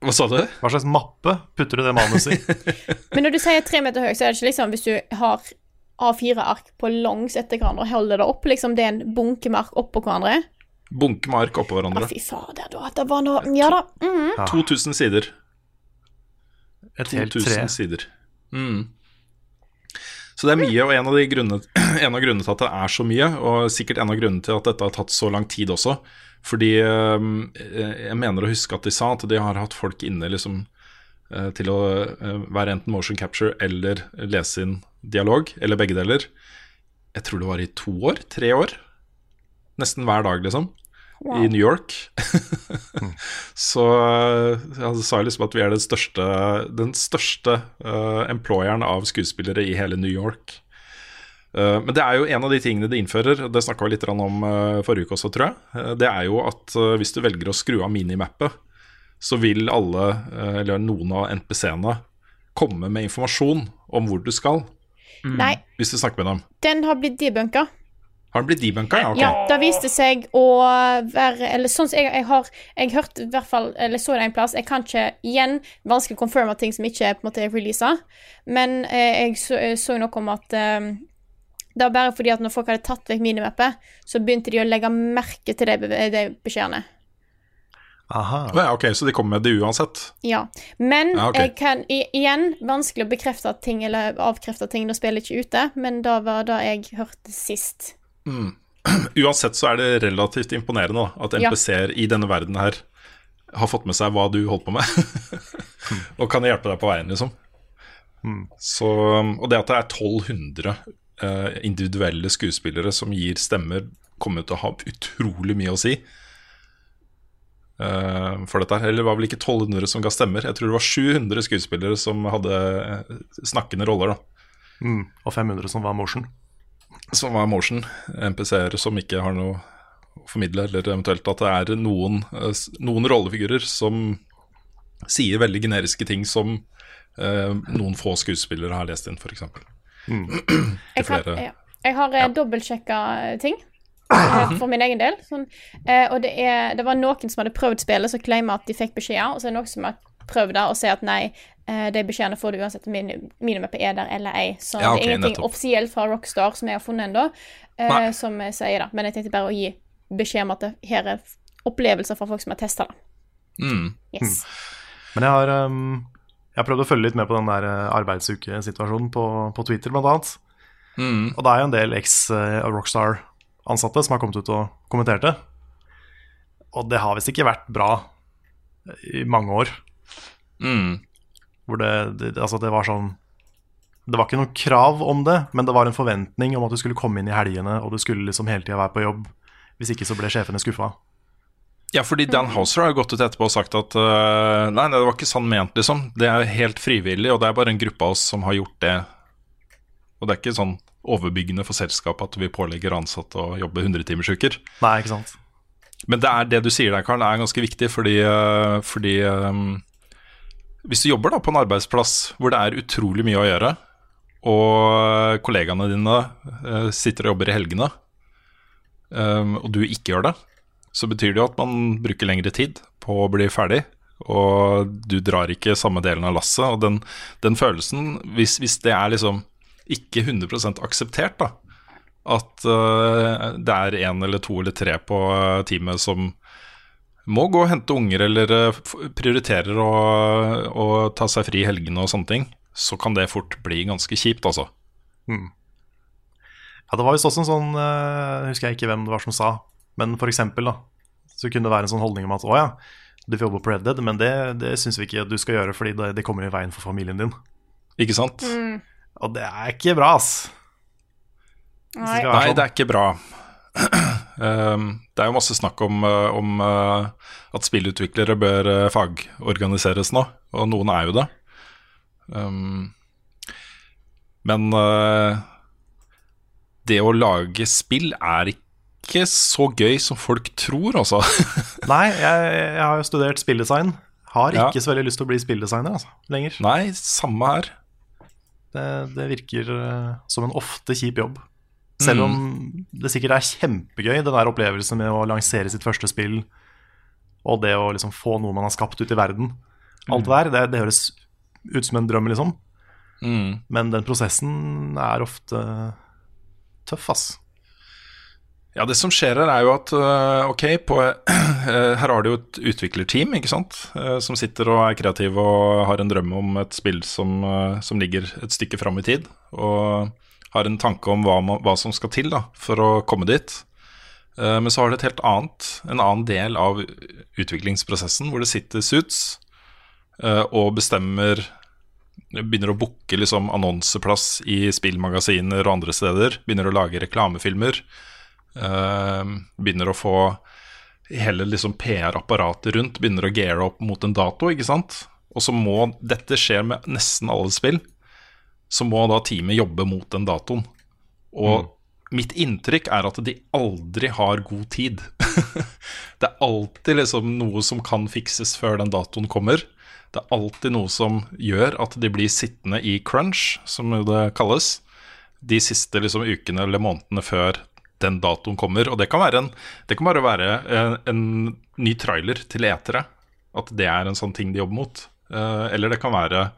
Hva sa du? Hva slags mappe putter du det manuset i? Men når du sier tre meter høy, så er det ikke liksom hvis du har A4-ark på langs etter hverandre og holder det opp, liksom det er en bunke med ark oppå hverandre? Bunke med ark oppå hverandre. hverandre. fy fader, da. Det var noe Ja da. Mm. 2000 sider. Et helt 2000 tre. sider. Mm. Så det er mye, og en av, grunnene, en av grunnene til at det er så mye, og sikkert en av grunnene til at dette har tatt så lang tid også, fordi eh, jeg mener å huske at de sa at de har hatt folk inne liksom eh, til å eh, være enten motion capture eller lese inn dialog, eller begge deler. Jeg tror det var i to år, tre år. Nesten hver dag, liksom. I New York. så han sa liksom at vi er den største, den største uh, employeren av skuespillere i hele New York. Uh, men det er jo en av de tingene de innfører, det snakka vi litt om uh, forrige uke også, tror jeg. Det er jo at hvis du velger å skru av minimappet, så vil alle, eller noen av NPC-ene, komme med informasjon om hvor du skal, Nei, hvis du snakker med dem. den har blitt debunka. Har den blitt debunka? Ja, ok. Ja, det viste seg å være Eller sånn som jeg, jeg har Jeg hørte i hvert fall Eller så det en plass. Jeg kan ikke igjen vanskelig å confirme ting som ikke er på en måte releasa, men eh, jeg så, så noe om at eh, det var bare fordi at når folk hadde tatt vekk minimappet, så begynte de å legge merke til de, de beskjedene. Aha. Ja, ok, Så de kommer med det uansett? Ja. Men Ja, okay. jeg kan i, igjen vanskelig å bekrefte ting eller avkrefte ting nå spiller jeg ikke er ute, men det var det jeg hørte sist. Uansett så er det relativt imponerende da, at Ja. NPC-er i denne verden her har fått med seg hva du holdt på med, og kan hjelpe deg på veien, liksom. Så, og det at det er 1200 uh, individuelle skuespillere som gir stemmer, kommer til å ha utrolig mye å si uh, for dette. her. Eller det var vel ikke 1200 som ga stemmer, jeg tror det var 700 skuespillere som hadde eh, snakkende roller. da Mm. Og 500 som var motion. Som er motion, NPC-er som ikke har noe å formidle, eller eventuelt at det er noen, eh, noen rollefigurer som sier veldig generiske ting som eh, noen få skuespillere har lest inn, f.eks. Jeg, kan, ja. jeg har ja. dobbeltsjekka ting eh, for min egen del. Sånn, eh, og det, er, det var noen som hadde prøvd spillet, som claima at de fikk beskjeder, og så er det noen som har prøvd det og sier at nei, eh, de beskjedene får du uansett om min- minimappet er der eller ei. Så Ja, okay, det er ingenting nettopp. offisielt fra Rockstar som jeg har funnet ennå, eh, som jeg sier det. Men jeg tenkte bare å gi beskjed om at det her er opplevelser fra folk som har testa det. Mm. Yes. Men jeg har, um, jeg har prøvd å følge litt med på den der uh, arbeidsukesituasjonen på, på Twitter, blant annet. Mm. Og det er jo en del eks-Rockstar-ansatte som har kommet ut og kommentert det. Og det har visst ikke vært bra i mange år. Mm. Hvor det, det, altså det var sånn Det var ikke noe krav om det, men det var en forventning om at du skulle komme inn i helgene, og du skulle liksom hele tida være på jobb. Hvis ikke så ble sjefene skuffa. Ja, fordi Dan Houser har jo gått ut etterpå og sagt at uh, nei, nei, det var ikke sånn ment, liksom. Det er helt frivillig, og det er bare en gruppe av oss som har gjort det. Og det er ikke sånn overbyggende for selskapet at vi pålegger ansatte å jobbe 100-timersuker. Nei, ikke sant. Men det er det du sier der, Karl, er ganske viktig, fordi, eh, fordi eh, Hvis du jobber da på en arbeidsplass hvor det er utrolig mye å gjøre, og kollegaene dine eh, sitter og jobber i helgene, eh, og du ikke gjør det, så betyr det jo at man bruker lengre tid på å bli ferdig, og du drar ikke samme delen av lasset. Og den, den følelsen, hvis, hvis det er liksom ikke 100 akseptert, da, at uh, det er én eller to eller tre på uh, teamet som må gå og hente unger eller uh, prioriterer å, å, ta seg fri i helgene og sånne ting, så kan det fort bli ganske kjipt, altså. Mm. Ja, det var visst også en sånn uh, Husker jeg ikke hvem det var som sa, men for eksempel, da, så kunne det være en sånn holdning om at å ja, du får jobbe på Red Dead, men det, det syns vi ikke du skal gjøre fordi det, det, kommer i veien for familien din. Ikke sant? Mm. Og det er ikke bra, ass. Nei. Nei, det er ikke bra. um, det er jo masse snakk om, uh, om uh, at spillutviklere bør uh, fagorganiseres nå, og noen er jo det. Um, men det å lage spill er ikke så gøy som folk tror, altså. Nei, jeg, jeg, har jo studert spilldesign. Har ikke Ja. så veldig lyst til å bli spilldesigner altså, lenger. Nei, samme her. Det, det virker eh, som en ofte kjip jobb. Selv om det sikkert er kjempegøy, den der opplevelsen med å lansere sitt første spill, og det å liksom få noe man har skapt ut i verden. Alt det der, det, det høres ut som en drøm, liksom. Mm. Men den prosessen er ofte tøff, ass. Ja, det som skjer her er jo at øh, ok, på, øh, her har du jo et utviklerteam, ikke sant, øh, som sitter og er kreative og har en drøm om et spill som, som ligger et stykke fram i tid, og har en tanke om hva, man, hva som skal til da, for å komme dit. Eh, men så har det et helt annet, en annen del av utviklingsprosessen, hvor det sitter suits eh, og bestemmer Begynner å booke liksom annonseplass i spillmagasiner og andre steder. Begynner å lage reklamefilmer. Eh, begynner å få hele liksom PR-apparatet rundt. Begynner å geare opp mot en dato, ikke sant. Og så må dette skje med nesten alle spill. Så må da teamet jobbe mot den datoen. Og mitt inntrykk er at de aldri har god tid. det er alltid liksom noe som kan fikses før den datoen kommer. Det er alltid noe som gjør at de blir sittende i crunch, som det kalles, de siste liksom ukene eller månedene før den datoen kommer. Og det kan være en, det kan bare være en, en ny trailer til etere. At det er en sånn ting de jobber mot. Eh, eller det kan være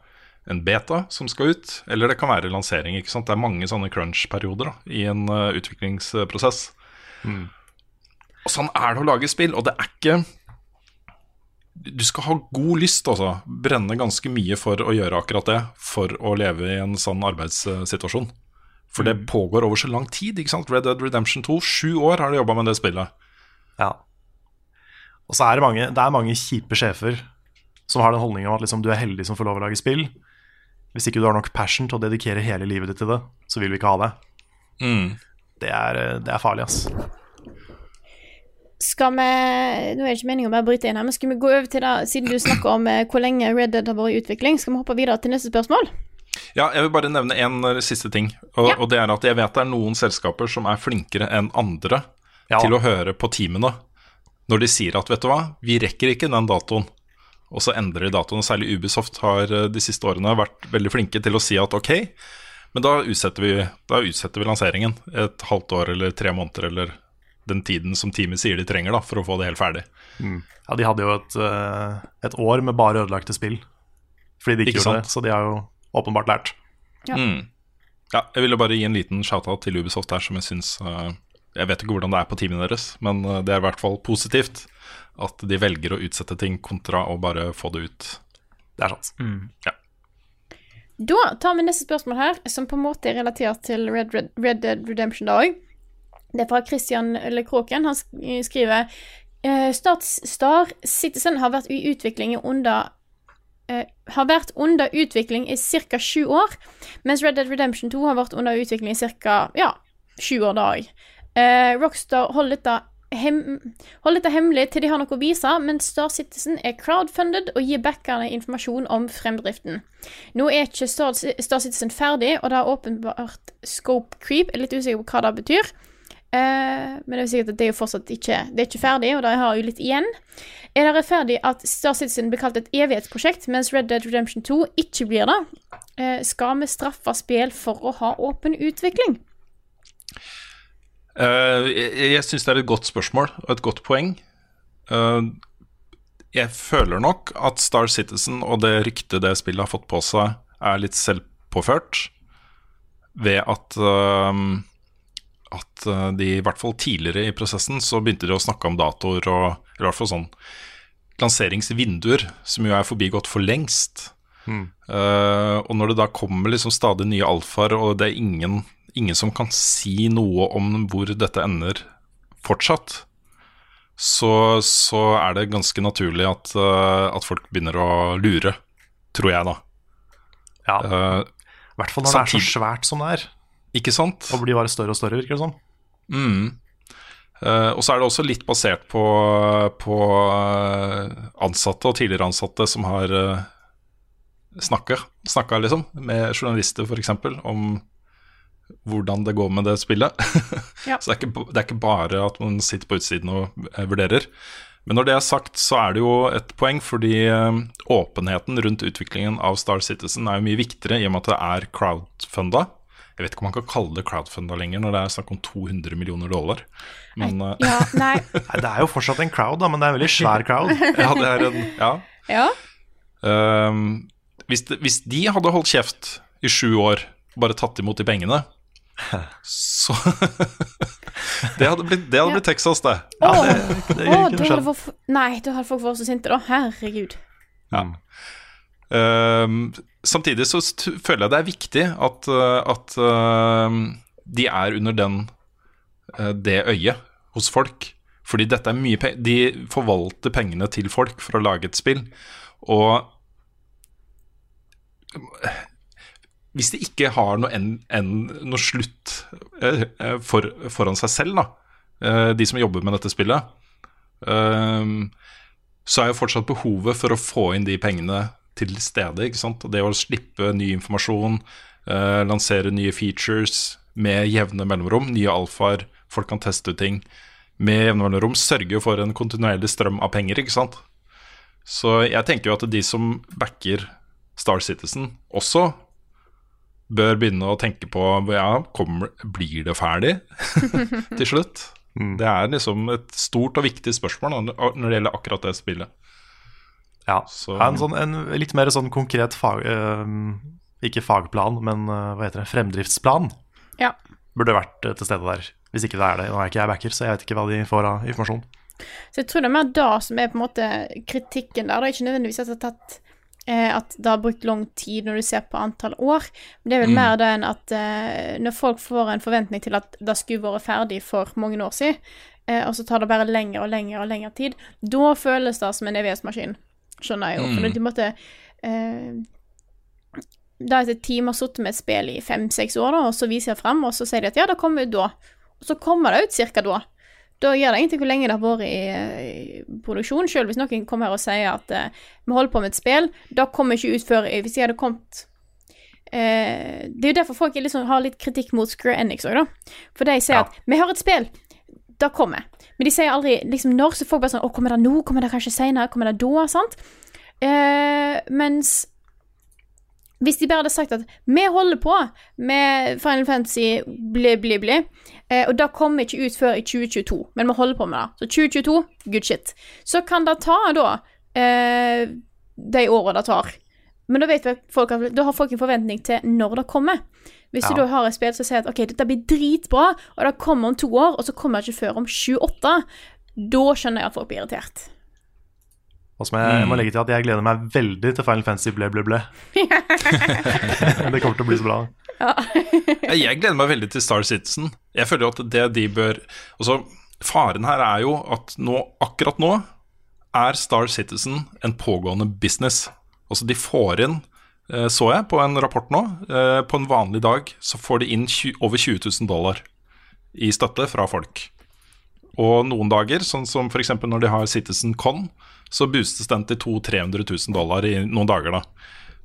en beta som skal ut, eller det kan være lansering. ikke sant? Det er mange sånne crunch-perioder i en uh, utviklingsprosess. Og sånn er det å lage spill, og det er ikke Du skal ha god lyst, altså. Brenne ganske mye for å gjøre akkurat det, for å leve i en sånn arbeidssituasjon. For det pågår over så lang tid. ikke sant? Red Dead Redemption 2, sju år har de jobba med det spillet. Ja. Og så er det mange, det er mange kjipe sjefer som har den holdninga om at liksom, du er heldig som får lov å lage spill. Hvis ikke du har nok passion til å dedikere hele livet ditt til det, så vil vi ikke ha det. Det, er, det er farlig, ass. Skal vi Nå er det ikke meningen å bare bryte inn her, men skal vi gå over til det, siden du snakker om eh, hvor lenge Red Dead har vært i utvikling, skal vi hoppe videre til neste spørsmål? Ja, jeg vil bare nevne en eh, siste ting. Og, Ja. og det er at jeg vet det er noen selskaper som er flinkere enn andre Ja. til å høre på teamene når de sier at vet du hva, vi rekker ikke den datoen. Og så endrer de datoen. Særlig Ubisoft har eh, de siste årene vært veldig flinke til å si at ok, men da utsetter vi, da utsetter vi lanseringen et halvt år eller tre måneder eller den tiden som teamet sier de trenger da, for å få det helt ferdig. Ja, de hadde jo et, eh, et år med bare ødelagte spill. Fordi de ikke, Ikke gjorde sant? det, så de har jo åpenbart lært. Ja. Mm. Ja, jeg ville bare gi en liten shout-out til Ubisoft her, som jeg syns eh, Jeg vet ikke hvordan det er på teamet deres, men det er i hvert fall positivt at de velger å utsette ting kontra å bare få det ut. Det er sant. Da tar vi neste spørsmål her, som på en måte er relatert til Red, Red, Red Dead Redemption da òg. Det er fra Christian Lekroken. Han skriver Statsstar Star Citizen har vært i utvikling i under Uh, har vært under utvikling i ca. sju år, mens Red Dead Redemption 2 har vært under utvikling i ca. ja, sju år da òg. Eh, Rockstar holder dette, hem holder dette hemmelig til de har noe å vise, men Star Citizen er crowdfunded og gir backerne informasjon om fremdriften. Nå er ikke Star, Star Citizen ferdig, og det er åpenbart scope creep. Jeg er litt usikker på hva det betyr. Uh, men det er sikkert at det er jo fortsatt ikke Det er ikke ferdig, og det har jo litt igjen. Er det rettferdig at Star Citizen blir kalt et evighetsprosjekt, mens Red Dead Redemption 2 ikke blir det? Uh, skal vi straffe spill for å ha åpen utvikling? Eh, jeg jeg syns det er et godt spørsmål og et godt poeng. Eh, jeg føler nok at Star Citizen og det ryktet det spillet har fått på seg, er litt selvpåført. Ved at um, At de i hvert fall tidligere i prosessen så begynte de å snakke om datoer og i hvert fall sånn lanseringsvinduer, som jo er forbigått for lengst. Uh, og når det da kommer liksom stadig nye alfaer, og det er ingen, ingen som kan si noe om hvor dette ender fortsatt, så, så er det ganske naturlig at, uh, at folk begynner å lure, tror jeg, da. Ja, Uh, I hvert fall når det er så svært som det er. ikke sant? Og blir bare større og større, virker det som. Mm. Uh, og så er det også litt basert på, på eh, ansatte og tidligere ansatte som har uh, snakka liksom, med journalister f.eks. om hvordan det går med det spillet. Ja. så det er, ikke, det er ikke bare at man sitter på utsiden og eh, vurderer. Men når det er sagt, så er det jo et poeng, fordi eh, åpenheten rundt utviklingen av Star Citizen er jo mye viktigere i og med at det er crowdfunda. Jeg vet ikke om man kan kalle det crowdfunda lenger når det er snakk om 200 millioner dollar. Men nei, Ja, nei. Nei, det er jo fortsatt en crowd, da, men det er en veldig svær crowd. ja, det er en Ja. Ja. Um, hvis, de, hvis de hadde holdt kjeft i sju år, bare tatt imot de pengene, så Det hadde blitt, det hadde blitt Texas, det. Ja, det å, kunne da hadde folk, nei, da hadde folk vært så sinte, da. Herregud. Ehm, samtidig så føler jeg det er viktig at, uh, at uh, de er under den, uh, det øyet hos folk. Fordi dette er mye penger De forvalter pengene til folk for å lage et spill. Og hvis de ikke har noe, en, en, noe slutt eh, eh, for, foran seg selv, da, eh, de som jobber med dette spillet, så er jo fortsatt behovet for å få inn de pengene til stede. ikke sant? Det å slippe ny informasjon, lansere nye features med jevne mellomrom, nye alfaer, folk kan teste ut ting med jevne mellomrom, sørger for en kontinuerlig strøm av penger, ikke sant. Så jeg tenker jo at de som backer Star Citizen, også bør begynne å tenke på ja, kommer, blir det ferdig til slutt? Det er liksom et stort og viktig spørsmål når når det gjelder akkurat det spillet. Ja, Så- en, sånn, en litt mer sånn konkret fag... Øh, ikke fagplan, men øh, hva heter det? Fremdriftsplan Ja. burde vært eh, til stede der. Hvis ikke det er det. Nå er ikke jeg backer, så jeg vet ikke hva de får av informasjon. Så jeg tror det er mer da som er på en måte kritikken der. Det er ikke nødvendigvis at det har tatt At det har brukt lang tid når du ser på antall år. Men det er vel mer det enn at eh, når folk får en forventning til at det skulle vært ferdig for mange år siden, eh, og så tar det bare lengre og lengre og lengre tid, da føles det som en evighetsmaskin. Skjønner jeg jo. For de måtte eh, Da etter et team har sittet med et spill i fem-seks år, da, og så viser jeg frem, og så sier de at ja, det kommer ut da. Og så kommer det ut cirka da. Da gjør det ingenting hvor lenge det har vært i, i produksjon. Selv hvis noen kommer her og sier at uh, vi holder på med et spill, da kommer ikke ut før Hvis jeg hadde kommet uh, Det er jo derfor folk liksom, har litt kritikk mot Square Enix òg, da. For de sier Ja. at vi har et spill, det kommer. Men de sier aldri liksom når, så folk bare sånn Å, kommer det nå? Kommer det kanskje seinere? Kommer det da? Sant? Uh, mens hvis de bare hadde sagt at vi holder på med Final Fantasy bli, bli, bli, eh, og det kommer ikke ut før i 2022, men vi holder på med det. Så 2022, good shit. Så kan det ta da eh, de åra det tar. Men da vet folk da har folk en forventning til når det kommer. Hvis Ja. du da har et spill som sier at ok, dette blir dritbra, og det kommer om to år, og så kommer det ikke før om 28, da skjønner jeg at folk blir irritert. Og som jeg, jeg må legge til at jeg gleder meg veldig til Final Fantasy ble, ble, ble. det kommer til å bli så bra. Ja, Jeg gleder meg veldig til Star Citizen. Jeg føler at det de bør Altså, faren her er jo at nå, akkurat nå er Star Citizen en pågående business. Altså, de får inn, eh, så jeg på en rapport nå, eh, på en vanlig dag så får de inn over 20 000 dollar i støtte fra folk. Og noen dager, sånn som f.eks. når de har Citizen Con, så boostes den til 200 000-300 000 dollar i noen dager, da.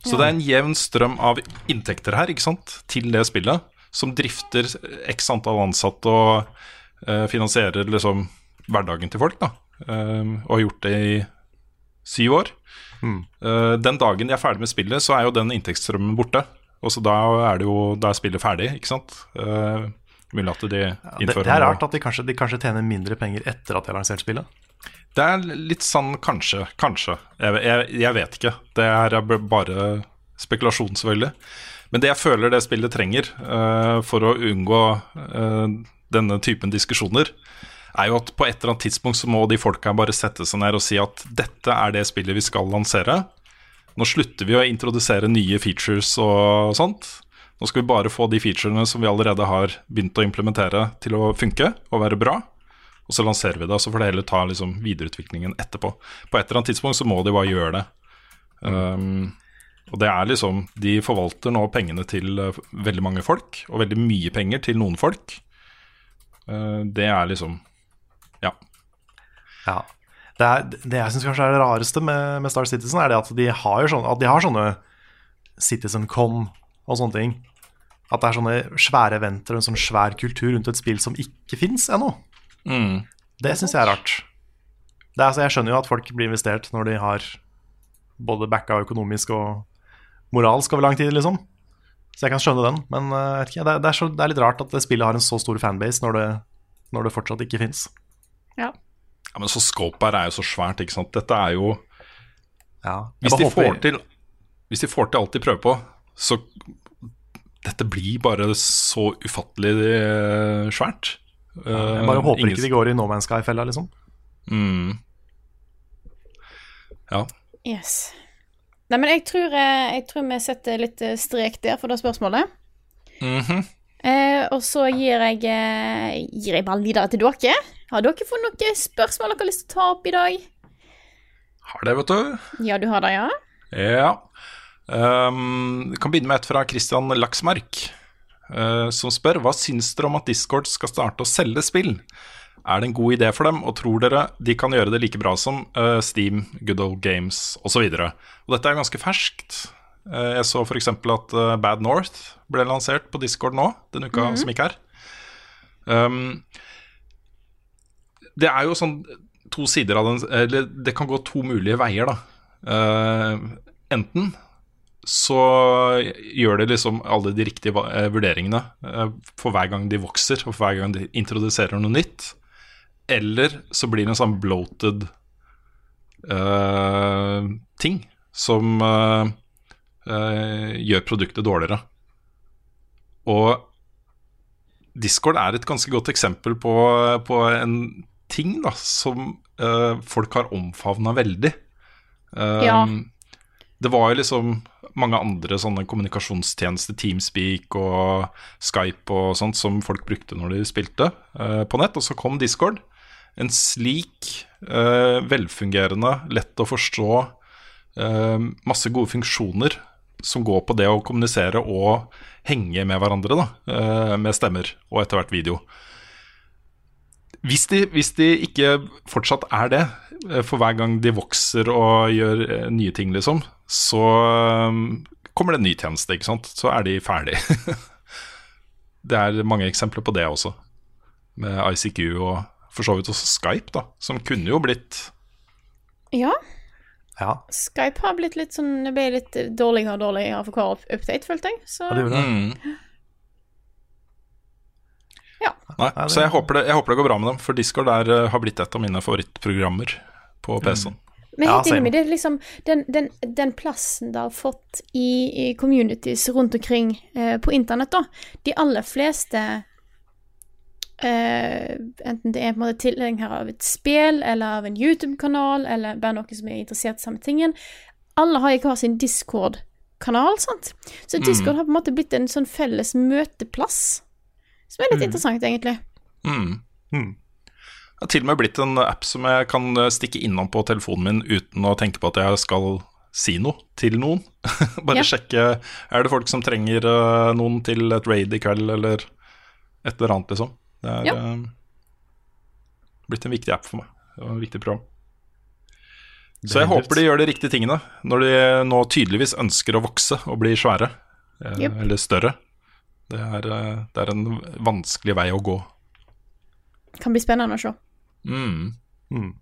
Så det er en jevn strøm av inntekter her, ikke sant, til det spillet, som drifter x antall ansatte og uh, finansierer liksom hverdagen til folk, da. uh, og har gjort det i syv år. Eh, den dagen de er ferdig med spillet, så er jo den inntektsstrømmen borte. Og så da er det jo Da er spillet ferdig, ikke sant. Uh, mulig at de Det, ja, det er rart at de kanskje, de kanskje tjener mindre penger etter at de har lansert spillet. Det er litt sånn kanskje, kanskje. Jeg, jeg, jeg vet ikke. Det er bare spekulasjon, selvfølgelig. Men det jeg føler det spillet trenger uh, for å unngå uh, denne typen diskusjoner, er jo at på et eller annet tidspunkt så må de folka bare sette seg ned og si at dette er det spillet vi skal lansere. Nå slutter vi å introdusere nye features og sånt. Nå skal vi bare få de featurene som vi allerede har begynt å implementere, til å funke og være bra. Og så lanserer vi det, og så får det heller ta liksom, videreutviklingen etterpå. På et eller annet tidspunkt så må de bare gjøre det. Um, og det er liksom De forvalter nå pengene til eh, veldig mange folk, og veldig mye penger til noen folk. Uh, det er liksom Ja. Ja. Det, er, det jeg syns kanskje er det rareste med, med Star Citizen, er det at de har, sånne, at de har sånne CitizenCon og sånne ting. At det er sånne svære eventer og en sånn svær kultur rundt et spill som ikke fins ennå. Mm. Det syns jeg er rart. Det er, altså, jeg skjønner jo at folk blir investert når de har både backa økonomisk og moralsk over lang tid, liksom. Så jeg kan skjønne den. Men uh, vet ikke, det, er, det, er så, det er litt rart at det spillet har en så stor fanbase når det, når det fortsatt ikke fins. Ja. ja men så Scope her er jo så svært, ikke sant. Dette er jo Ja, Hvis de, får til, hvis de får til alt de prøver på, så Dette blir bare så ufattelig eh, svært. Jeg bare håper Ingen- ikke de går i No Man's Sky-fella, liksom. Mm. Ja. Yes. Nei, men jeg tror, eh, jeg tror vi setter litt eh, strek der for det spørsmålet. Mhm. Eh, og så gir jeg, eh, gir jeg ballen videre til dere. Har dere fått noen spørsmål dere har lyst til å ta opp i dag? Har det, vet du. Ja, du har det, ja? Ja. Um, vi kan begynne med et fra Christian Laksmark, eh, som spør hva syns dere om at Discord skal starte å selge spill. Er det en god idé for dem, og tror dere de kan gjøre det like bra som eh, Steam, Good Old Games osv.? Dette er ganske ferskt. Eh, jeg så f.eks. at eh, Bad North ble lansert på Discord nå, den uka som gikk her. Um, det er jo sånn to sider av den Eller det kan gå to mulige veier, da. Uh, enten så gjør de liksom alle de riktige eh, vurderingene eh, for hver gang de vokser, og for hver gang de introduserer noe nytt. Eller så blir det en sånn bloated uh, ting som uh, uh, gjør produktet dårligere. Og Discord er et ganske godt eksempel på, på en ting da, som folk har omfavna veldig. Ja. Det var jo liksom mange andre sånne kommunikasjonstjenester, Teamspeak og Skype og sånt, som folk brukte når de spilte uh, på nett. Og så kom Discord. En slik uh, velfungerende, lett å forstå, uh, masse gode funksjoner som går på det å kommunisere og henge med hverandre, da, med stemmer og etter hvert video. Hvis de, hvis de ikke fortsatt er det, for hver gang de vokser og gjør nye ting, liksom, så eh, kommer det en ny tjeneste, ikke sant? Så er de ferdig. det er mange eksempler på det også, med ICQ og for så vidt også Skype, da, som kunne jo blitt Ja. Ja, Skype har blitt litt sånn Det ble litt dårligere og dårligere for hver update, følte jeg. Så ja det gjorde det. mm. Ja. Nei, så jeg håper, det, jeg håper det går bra med dem, for Discord der eh, har blitt et av mine favorittprogrammer på PC-en. Men Ja, helt enig same. med det, er liksom den, den, den plassen det har fått i, i communities rundt omkring eh, på internett, da. De aller fleste eh, Enten det er på en måte tilhenger av et spill, eller av en YouTube-kanal, eller bare noen som er interessert i samme tingen. Alle har ikke hver sin Discord-kanal, sant. Så Discord har på en måte blitt en sånn felles møteplass, som er litt interessant, egentlig. Mm. Mm. Det har til og med blitt en app som jeg kan eh, stikke innom på telefonen min uten å tenke på at jeg skal si noe til noen. Bare Ja. sjekke Er det folk som trenger eh, noen til et raid i kveld, eller et eller annet, liksom. Det er Ja. eh, blitt en viktig app for meg. Og en viktig program. Så jeg håper de gjør de riktige tingene, når de nå tydeligvis ønsker å vokse og bli svære. Yep. Eller større. Det er, det er en vanskelig vei å gå. Det Kan bli spennende å se. Mm.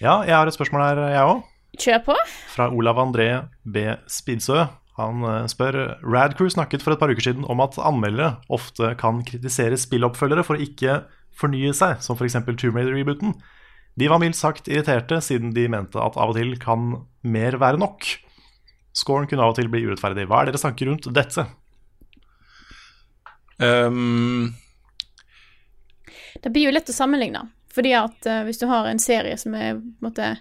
Ja, jeg har et spørsmål her, jeg òg. Kjør på. Fra Olav André B. Spidsø. Han eh, spør Radcrew snakket for et par uker siden om at anmeldere ofte kan kritisere spilloppfølgere for å ikke fornye seg, som f.eks. Tomb Raider-rebooten. De var mildt sagt irriterte, siden de mente at av og til kan mer være nok. Scoren kunne av og til bli urettferdig. Hva er deres tanker rundt dette? Um, Det blir jo lett å sammenligne. Fordi at uh, hvis du har en serie som er måte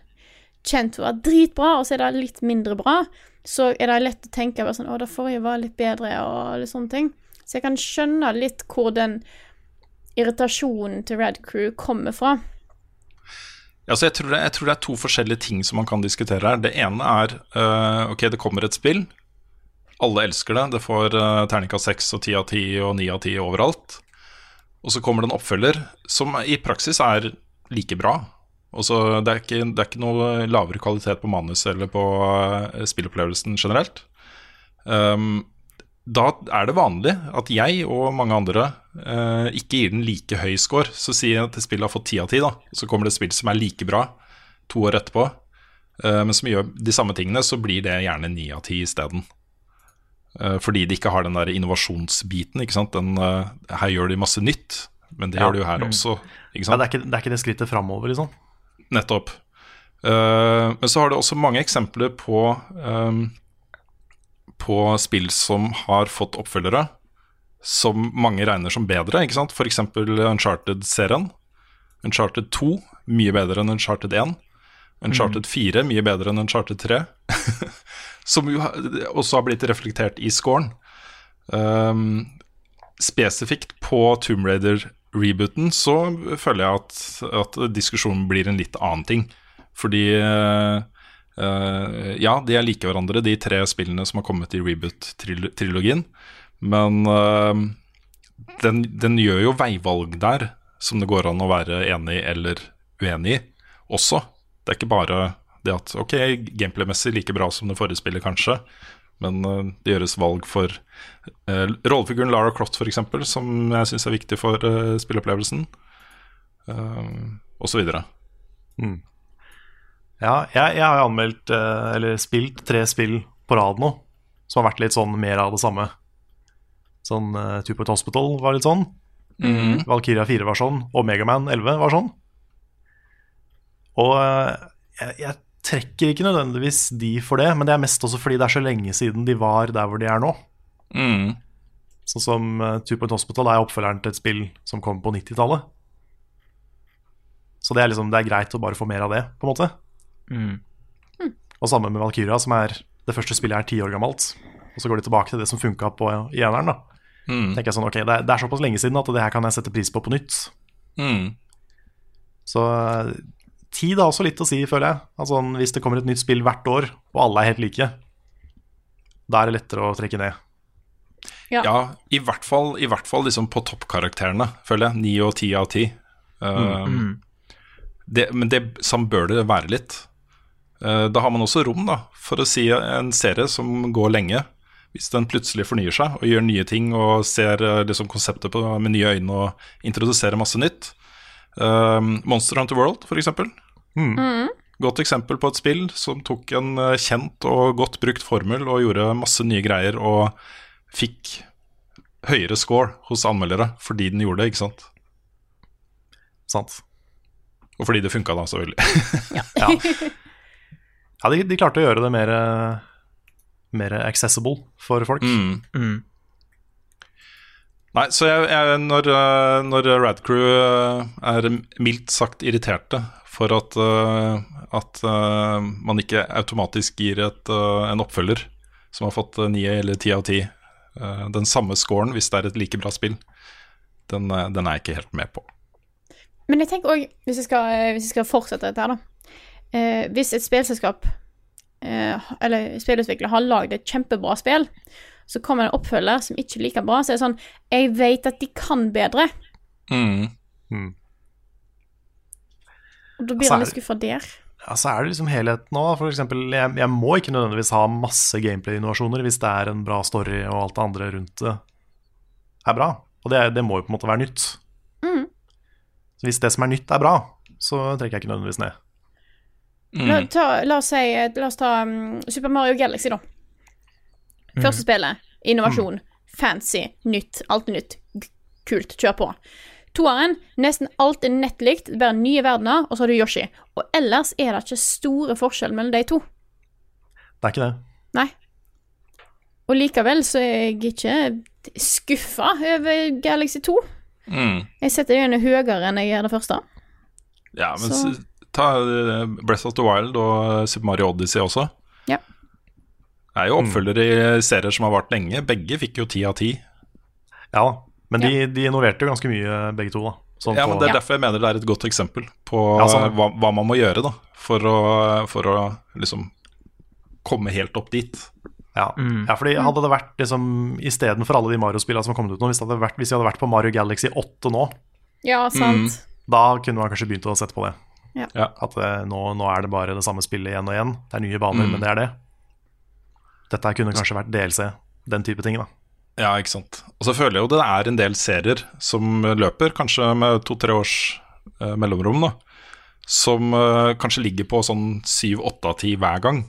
kjent for å være dritbra, og så er det litt mindre bra, så er det lett å tenke bare sånn Å, det forrige var litt bedre, og litt sånne ting. Så jeg kan skjønne litt hvor den irritasjonen til Red Crew kommer fra. Ja, jeg, tror det, jeg tror det er to forskjellige ting som man kan diskutere her. Det ene er uh, Ok, det kommer et spill. Alle elsker det. Det får uh, terningkast 6 og 10 av 10 og 9 av 10 overalt. Og så kommer det en oppfølger som i praksis er like bra. Og så det, er ikke, det er ikke noe lavere kvalitet på manus eller på uh, spillopplevelsen generelt. Um, da er det vanlig at jeg og mange andre uh, ikke gir den like høy score. Så sier jeg at spillet har fått 10 av 10, da. Så kommer det et spill som er like bra to år etterpå, uh, men som gjør de samme tingene, så blir det gjerne 9 av 10 isteden. Uh, fordi de ikke har den der innovasjonsbiten. Ikke sant? Den, her gjør de masse nytt, men det Ja. gjør de jo her også. Ikke Ja, det, er ikke, det er ikke det skrittet framover, liksom. Nettopp. Uh, men så har det også mange eksempler på um, På spill som har fått oppfølgere som mange regner som bedre. ikke sant? F.eks. Uncharted-serien. Uncharted 2 mye bedre enn Uncharted 1. Uncharted 4 mye bedre enn Uncharted 3. som jo også har blitt reflektert i scoren. Um, spesifikt på Tomb Raider-rebooten så føler jeg at, at diskusjonen blir en litt annen ting. Fordi uh, ja, de er like hverandre, de tre spillene som har kommet i reboot-trilogien. Men uh, den, den gjør jo veivalg der som det går an å være enig eller uenig i også. Det er ikke bare det at ok, gameplay-messig like bra som det forrige spillet, kanskje. Men uh, det gjøres valg for uh, rollefiguren Lara Croft, f.eks., som jeg syns er viktig for uh, spilleopplevelsen. Uh, og så videre. Ja, jeg, jeg har jo anmeldt, eh, eller spilt, tre spill på rad nå, som har vært litt sånn mer av det samme. Sånn uh, Tupert Hospital var litt sånn. Valkyria 4 var sånn, og Megaman 11 var sånn. Og uh, jeg, jeg trekker ikke nødvendigvis de for det, men det er mest også fordi det er så lenge siden de var der hvor de er nå. Mm. Sånn som uh, Two Point Hospital er oppfølgeren til et spill som kom på 90-tallet. Så det er, liksom, det er greit å bare få mer av det, på en måte. Mm. Og samme med Valkyria, som er det første spillet er ti år gammelt. Og så går de tilbake til det som funka på i eneren. da Mm. tenker jeg sånn, ok, det er, det er såpass lenge siden at det her kan jeg sette pris på på nytt. Mm. Så eh, tid har også litt å si, føler jeg. Altså, hvis det kommer et nytt spill hvert år, og alle er helt like, da er det lettere å trekke ned. Ja. Ja, i hvert fall, i hvert fall liksom på toppkarakterene, føler jeg. Ni og ti av ti. Um, det, men det, sånn bør det være litt. Uh, da har man også rom da, for å si en serie som går lenge. Hvis den plutselig fornyer seg og gjør nye ting og ser uh, liksom konseptet på, med nye øyne og introduserer masse nytt. Um, Monster Hunter World, for eksempel. Godt eksempel på et spill som tok en uh, kjent og godt brukt formel og gjorde masse nye greier og fikk høyere score hos anmeldere fordi den gjorde det, ikke sant? Sant? Og fordi det funka, da, selvfølgelig. Ja, ja de, de klarte å gjøre det mer, eh, mer accessible for folk. Mm. Nei, så jeg, jeg, når, uh, når Radcrew uh, er mildt sagt irriterte for at, uh, at man ikke automatisk gir et, en oppfølger som har fått ni 9 eller 10 av 10, uh, den samme scoren hvis det er et like bra spill, den, den er jeg ikke helt med på. Men jeg tenker òg, hvis, hvis jeg skal fortsette dette her, da eh, Hvis et spillselskap eh, eller spillutvikler har lagd et kjempebra spill, så kommer en oppfølger som ikke er like bra, så er det sånn Jeg vet at de kan bedre. Mm. Og da blir Altså, er litt skuffa der. Ja, så er det liksom helheten nå. For eksempel, jeg, jeg må ikke nødvendigvis ha masse gameplay-innovasjoner hvis det er en bra story og alt det andre rundt det er bra. Og det, det må jo på en måte være nytt. Mm. hvis det som er nytt, er bra, så trekker jeg ikke nødvendigvis ned. La, ta, la, oss si, la oss ta um, Super Mario Galaxy, da. Første spillet. Innovasjon. Fancy. Nytt. Alt er nytt. Kult. Kjør på. Toeren, nesten alt er nett likt, bare nye verdener, og så har du Yoshi. Og ellers er det ikke store forskjell mellom de to. Det er ikke det. Nei. Og likevel så er jeg ikke skuffa over Galaxy 2. Mm. Jeg setter det gjerne høyere enn jeg gjør det første. Ja, men Så- ta eh, Breath of the Wild og Super Mario Odyssey også. Ja. Er jo oppfølgere i serier som har vart lenge. Begge fikk jo ti av ti. Ja da. Men de, de innoverte jo ganske mye, begge to. da Sånn Ja, på- men Det er derfor jeg mener det er et godt eksempel på Ja, sånn. hva, hva man må gjøre da for å, for å liksom komme helt opp dit. Ja, ja fordi hadde det vært liksom istedenfor alle de Mario-spillene som har kommet ut nå, hvis, det hadde vært, hvis vi hadde vært på Mario Galaxy 8 nå, Ja, sant. da kunne man kanskje begynt å sette på det. Ja. Ja. At eh, nå, nå er det bare det samme spillet igjen og igjen. Det er nye baner, men det er det. Dette her kunne kanskje vært DLC, den type ting. da Ja, ikke sant. Og så føler jeg jo det er en del serier som løper, kanskje med to-tre års eh, mellomrom, da. Som eh, kanskje ligger på sånn syv-åtte av ti hver gang.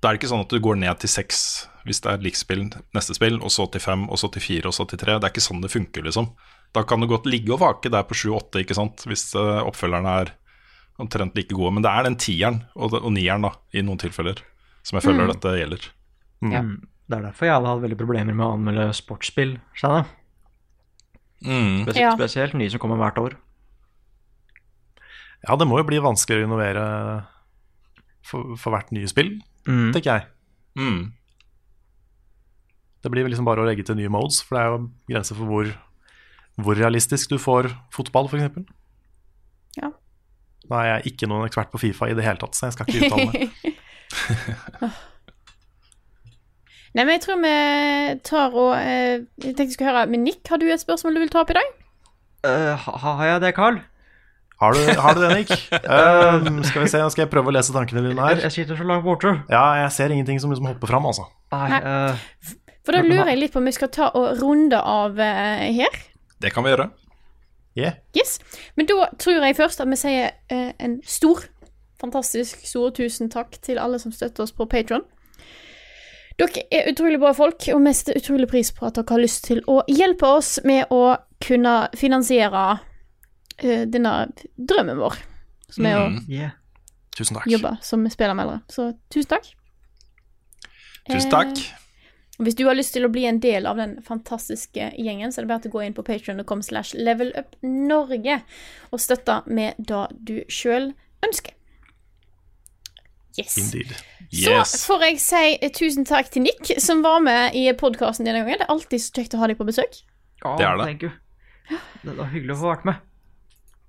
Da er det ikke sånn at du går ned til seks hvis det er likspill neste spill, og så til fem, og så til fire, og så til tre. Det er ikke sånn det funker, liksom. Da kan du godt ligge og vake der på sju-åtte, ikke sant, hvis eh, oppfølgerne er omtrent like gode. Men det er den tieren og, og nieren, da, i noen tilfeller, som jeg føler dette gjelder. Ja. Mm. Det er derfor jeg hadde hatt veldig problemer med å anmelde sportsspill. Steinar. Mm. Spesielt, Ja. spesielt nye som kommer hvert år. Ja, det må jo bli vanskeligere å innovere for, for hvert nye spill, Mm. tenker jeg. Mm. Det blir vel liksom bare å legge til nye modes, for det er jo grenser for hvor, hvor realistisk du får fotball, f.eks. Ja. Nå er jeg ikke noen ekspert på Fifa i det hele tatt, så jeg skal ikke uttale meg. Nei, men jeg tror vi tar og eh, Jeg tenkte jeg skulle høre med Nick. Har du et spørsmål du vil ta opp i dag? Uh, har jeg det, Carl? Har du, har du det, Nick? Um, skal vi se, Nå skal jeg prøve å lese tankene dine her? jeg sitter så langt borte. Ja, jeg ser ingenting som liksom hopper fram, altså. Nei, eh, For da lurer jeg litt på om vi skal ta og runde av her. Det kan vi gjøre. Yeah. Yes. Men da tror jeg først at vi sier en stor, fantastisk stor tusen takk til alle som støtter oss på Patron. Dere er utrolig bra folk, og vi setter utrolig pris på at dere har lyst til å hjelpe oss med å kunne finansiere uh, denne drømmen vår, som er å Mm. yeah. Tusen takk. jobbe som spillermeldere. Så tusen takk. Tusen takk. Eh, Hvis du har lyst til å bli en del av den fantastiske gjengen, så er det bare til å gå inn på patreon.com slash levelupnorge og støtte med det du sjøl ønsker. Yes. Indeed. Yes. Så får jeg si eh, tusen takk til Nick, som var med i podkasten denne gangen. Det er alltid så kjekt å ha deg på besøk. Ja, Det er det. Thank you. Det var hyggelig å få vært med.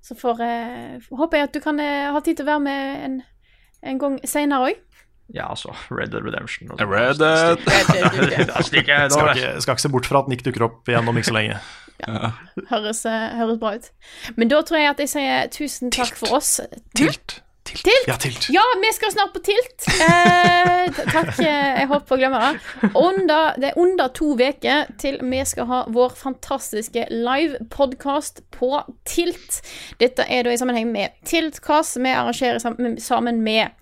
Så får, eh, håper jeg at du kan eh, ha tid til å være med en, en gang seinere òg. Ja, altså. Red Dead Redemption. Red Dead. Skal ikke, skal ikke se bort fra at Nick dukker opp igjen om ikke så lenge. Høres, eh, høres bra ut. Men da tror jeg at jeg sier tusen takk for oss. Tilt. Tilt! Ja, tilt. Ja, vi skal snart på Tilt. Eh, takk. eh, Jeg holdt på å glemme det. Under, det er under to uker til vi skal ha vår fantastiske live-podkast på Tilt. Dette er da i sammenheng med Tiltkast, som vi arrangerer sammen med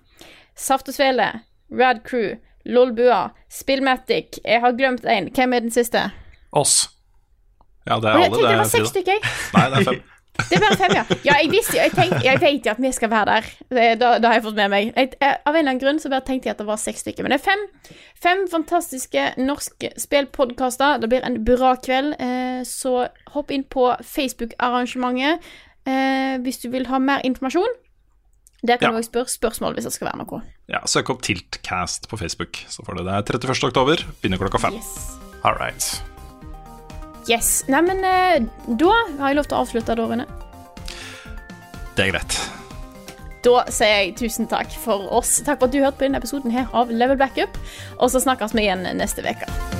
Saft og Svele, Rad Crew, Lolbua, Spillmatic. Jeg har glemt en. Hvem er den siste? Oss. Ja, det er er jeg alle, tenkte det var seks stykker. jeg. Nei, det er fem. Det er bare fem, ja. Ja, jeg visste jo, jeg, tenkte, jeg vet jo at vi skal være der. Det, da, da har jeg fått med meg. Jeg, jeg, av en eller annen grunn så bare tenkte jeg at det var seks stykker. Men det er fem, fem fantastiske norske spillpodkaster. Det blir en bra kveld. Eh, så hopp inn på Facebook-arrangementet eh, hvis du vil ha mer informasjon. Der kan Ja. du også spørre spørsmål hvis det skal være noe. Ja, Søk opp Tiltcast på Facebook, så får du det. Det er 31. oktober, begynner klokka fem. Yes. All right. Yes. Neimen, eh, da har jeg lov til å avslutte, da, Rune. Det er greit. Da sier jeg tusen takk for oss. Takk for at du hørte på denne episoden her av Level Backup. Og så snakkes vi igjen neste uke.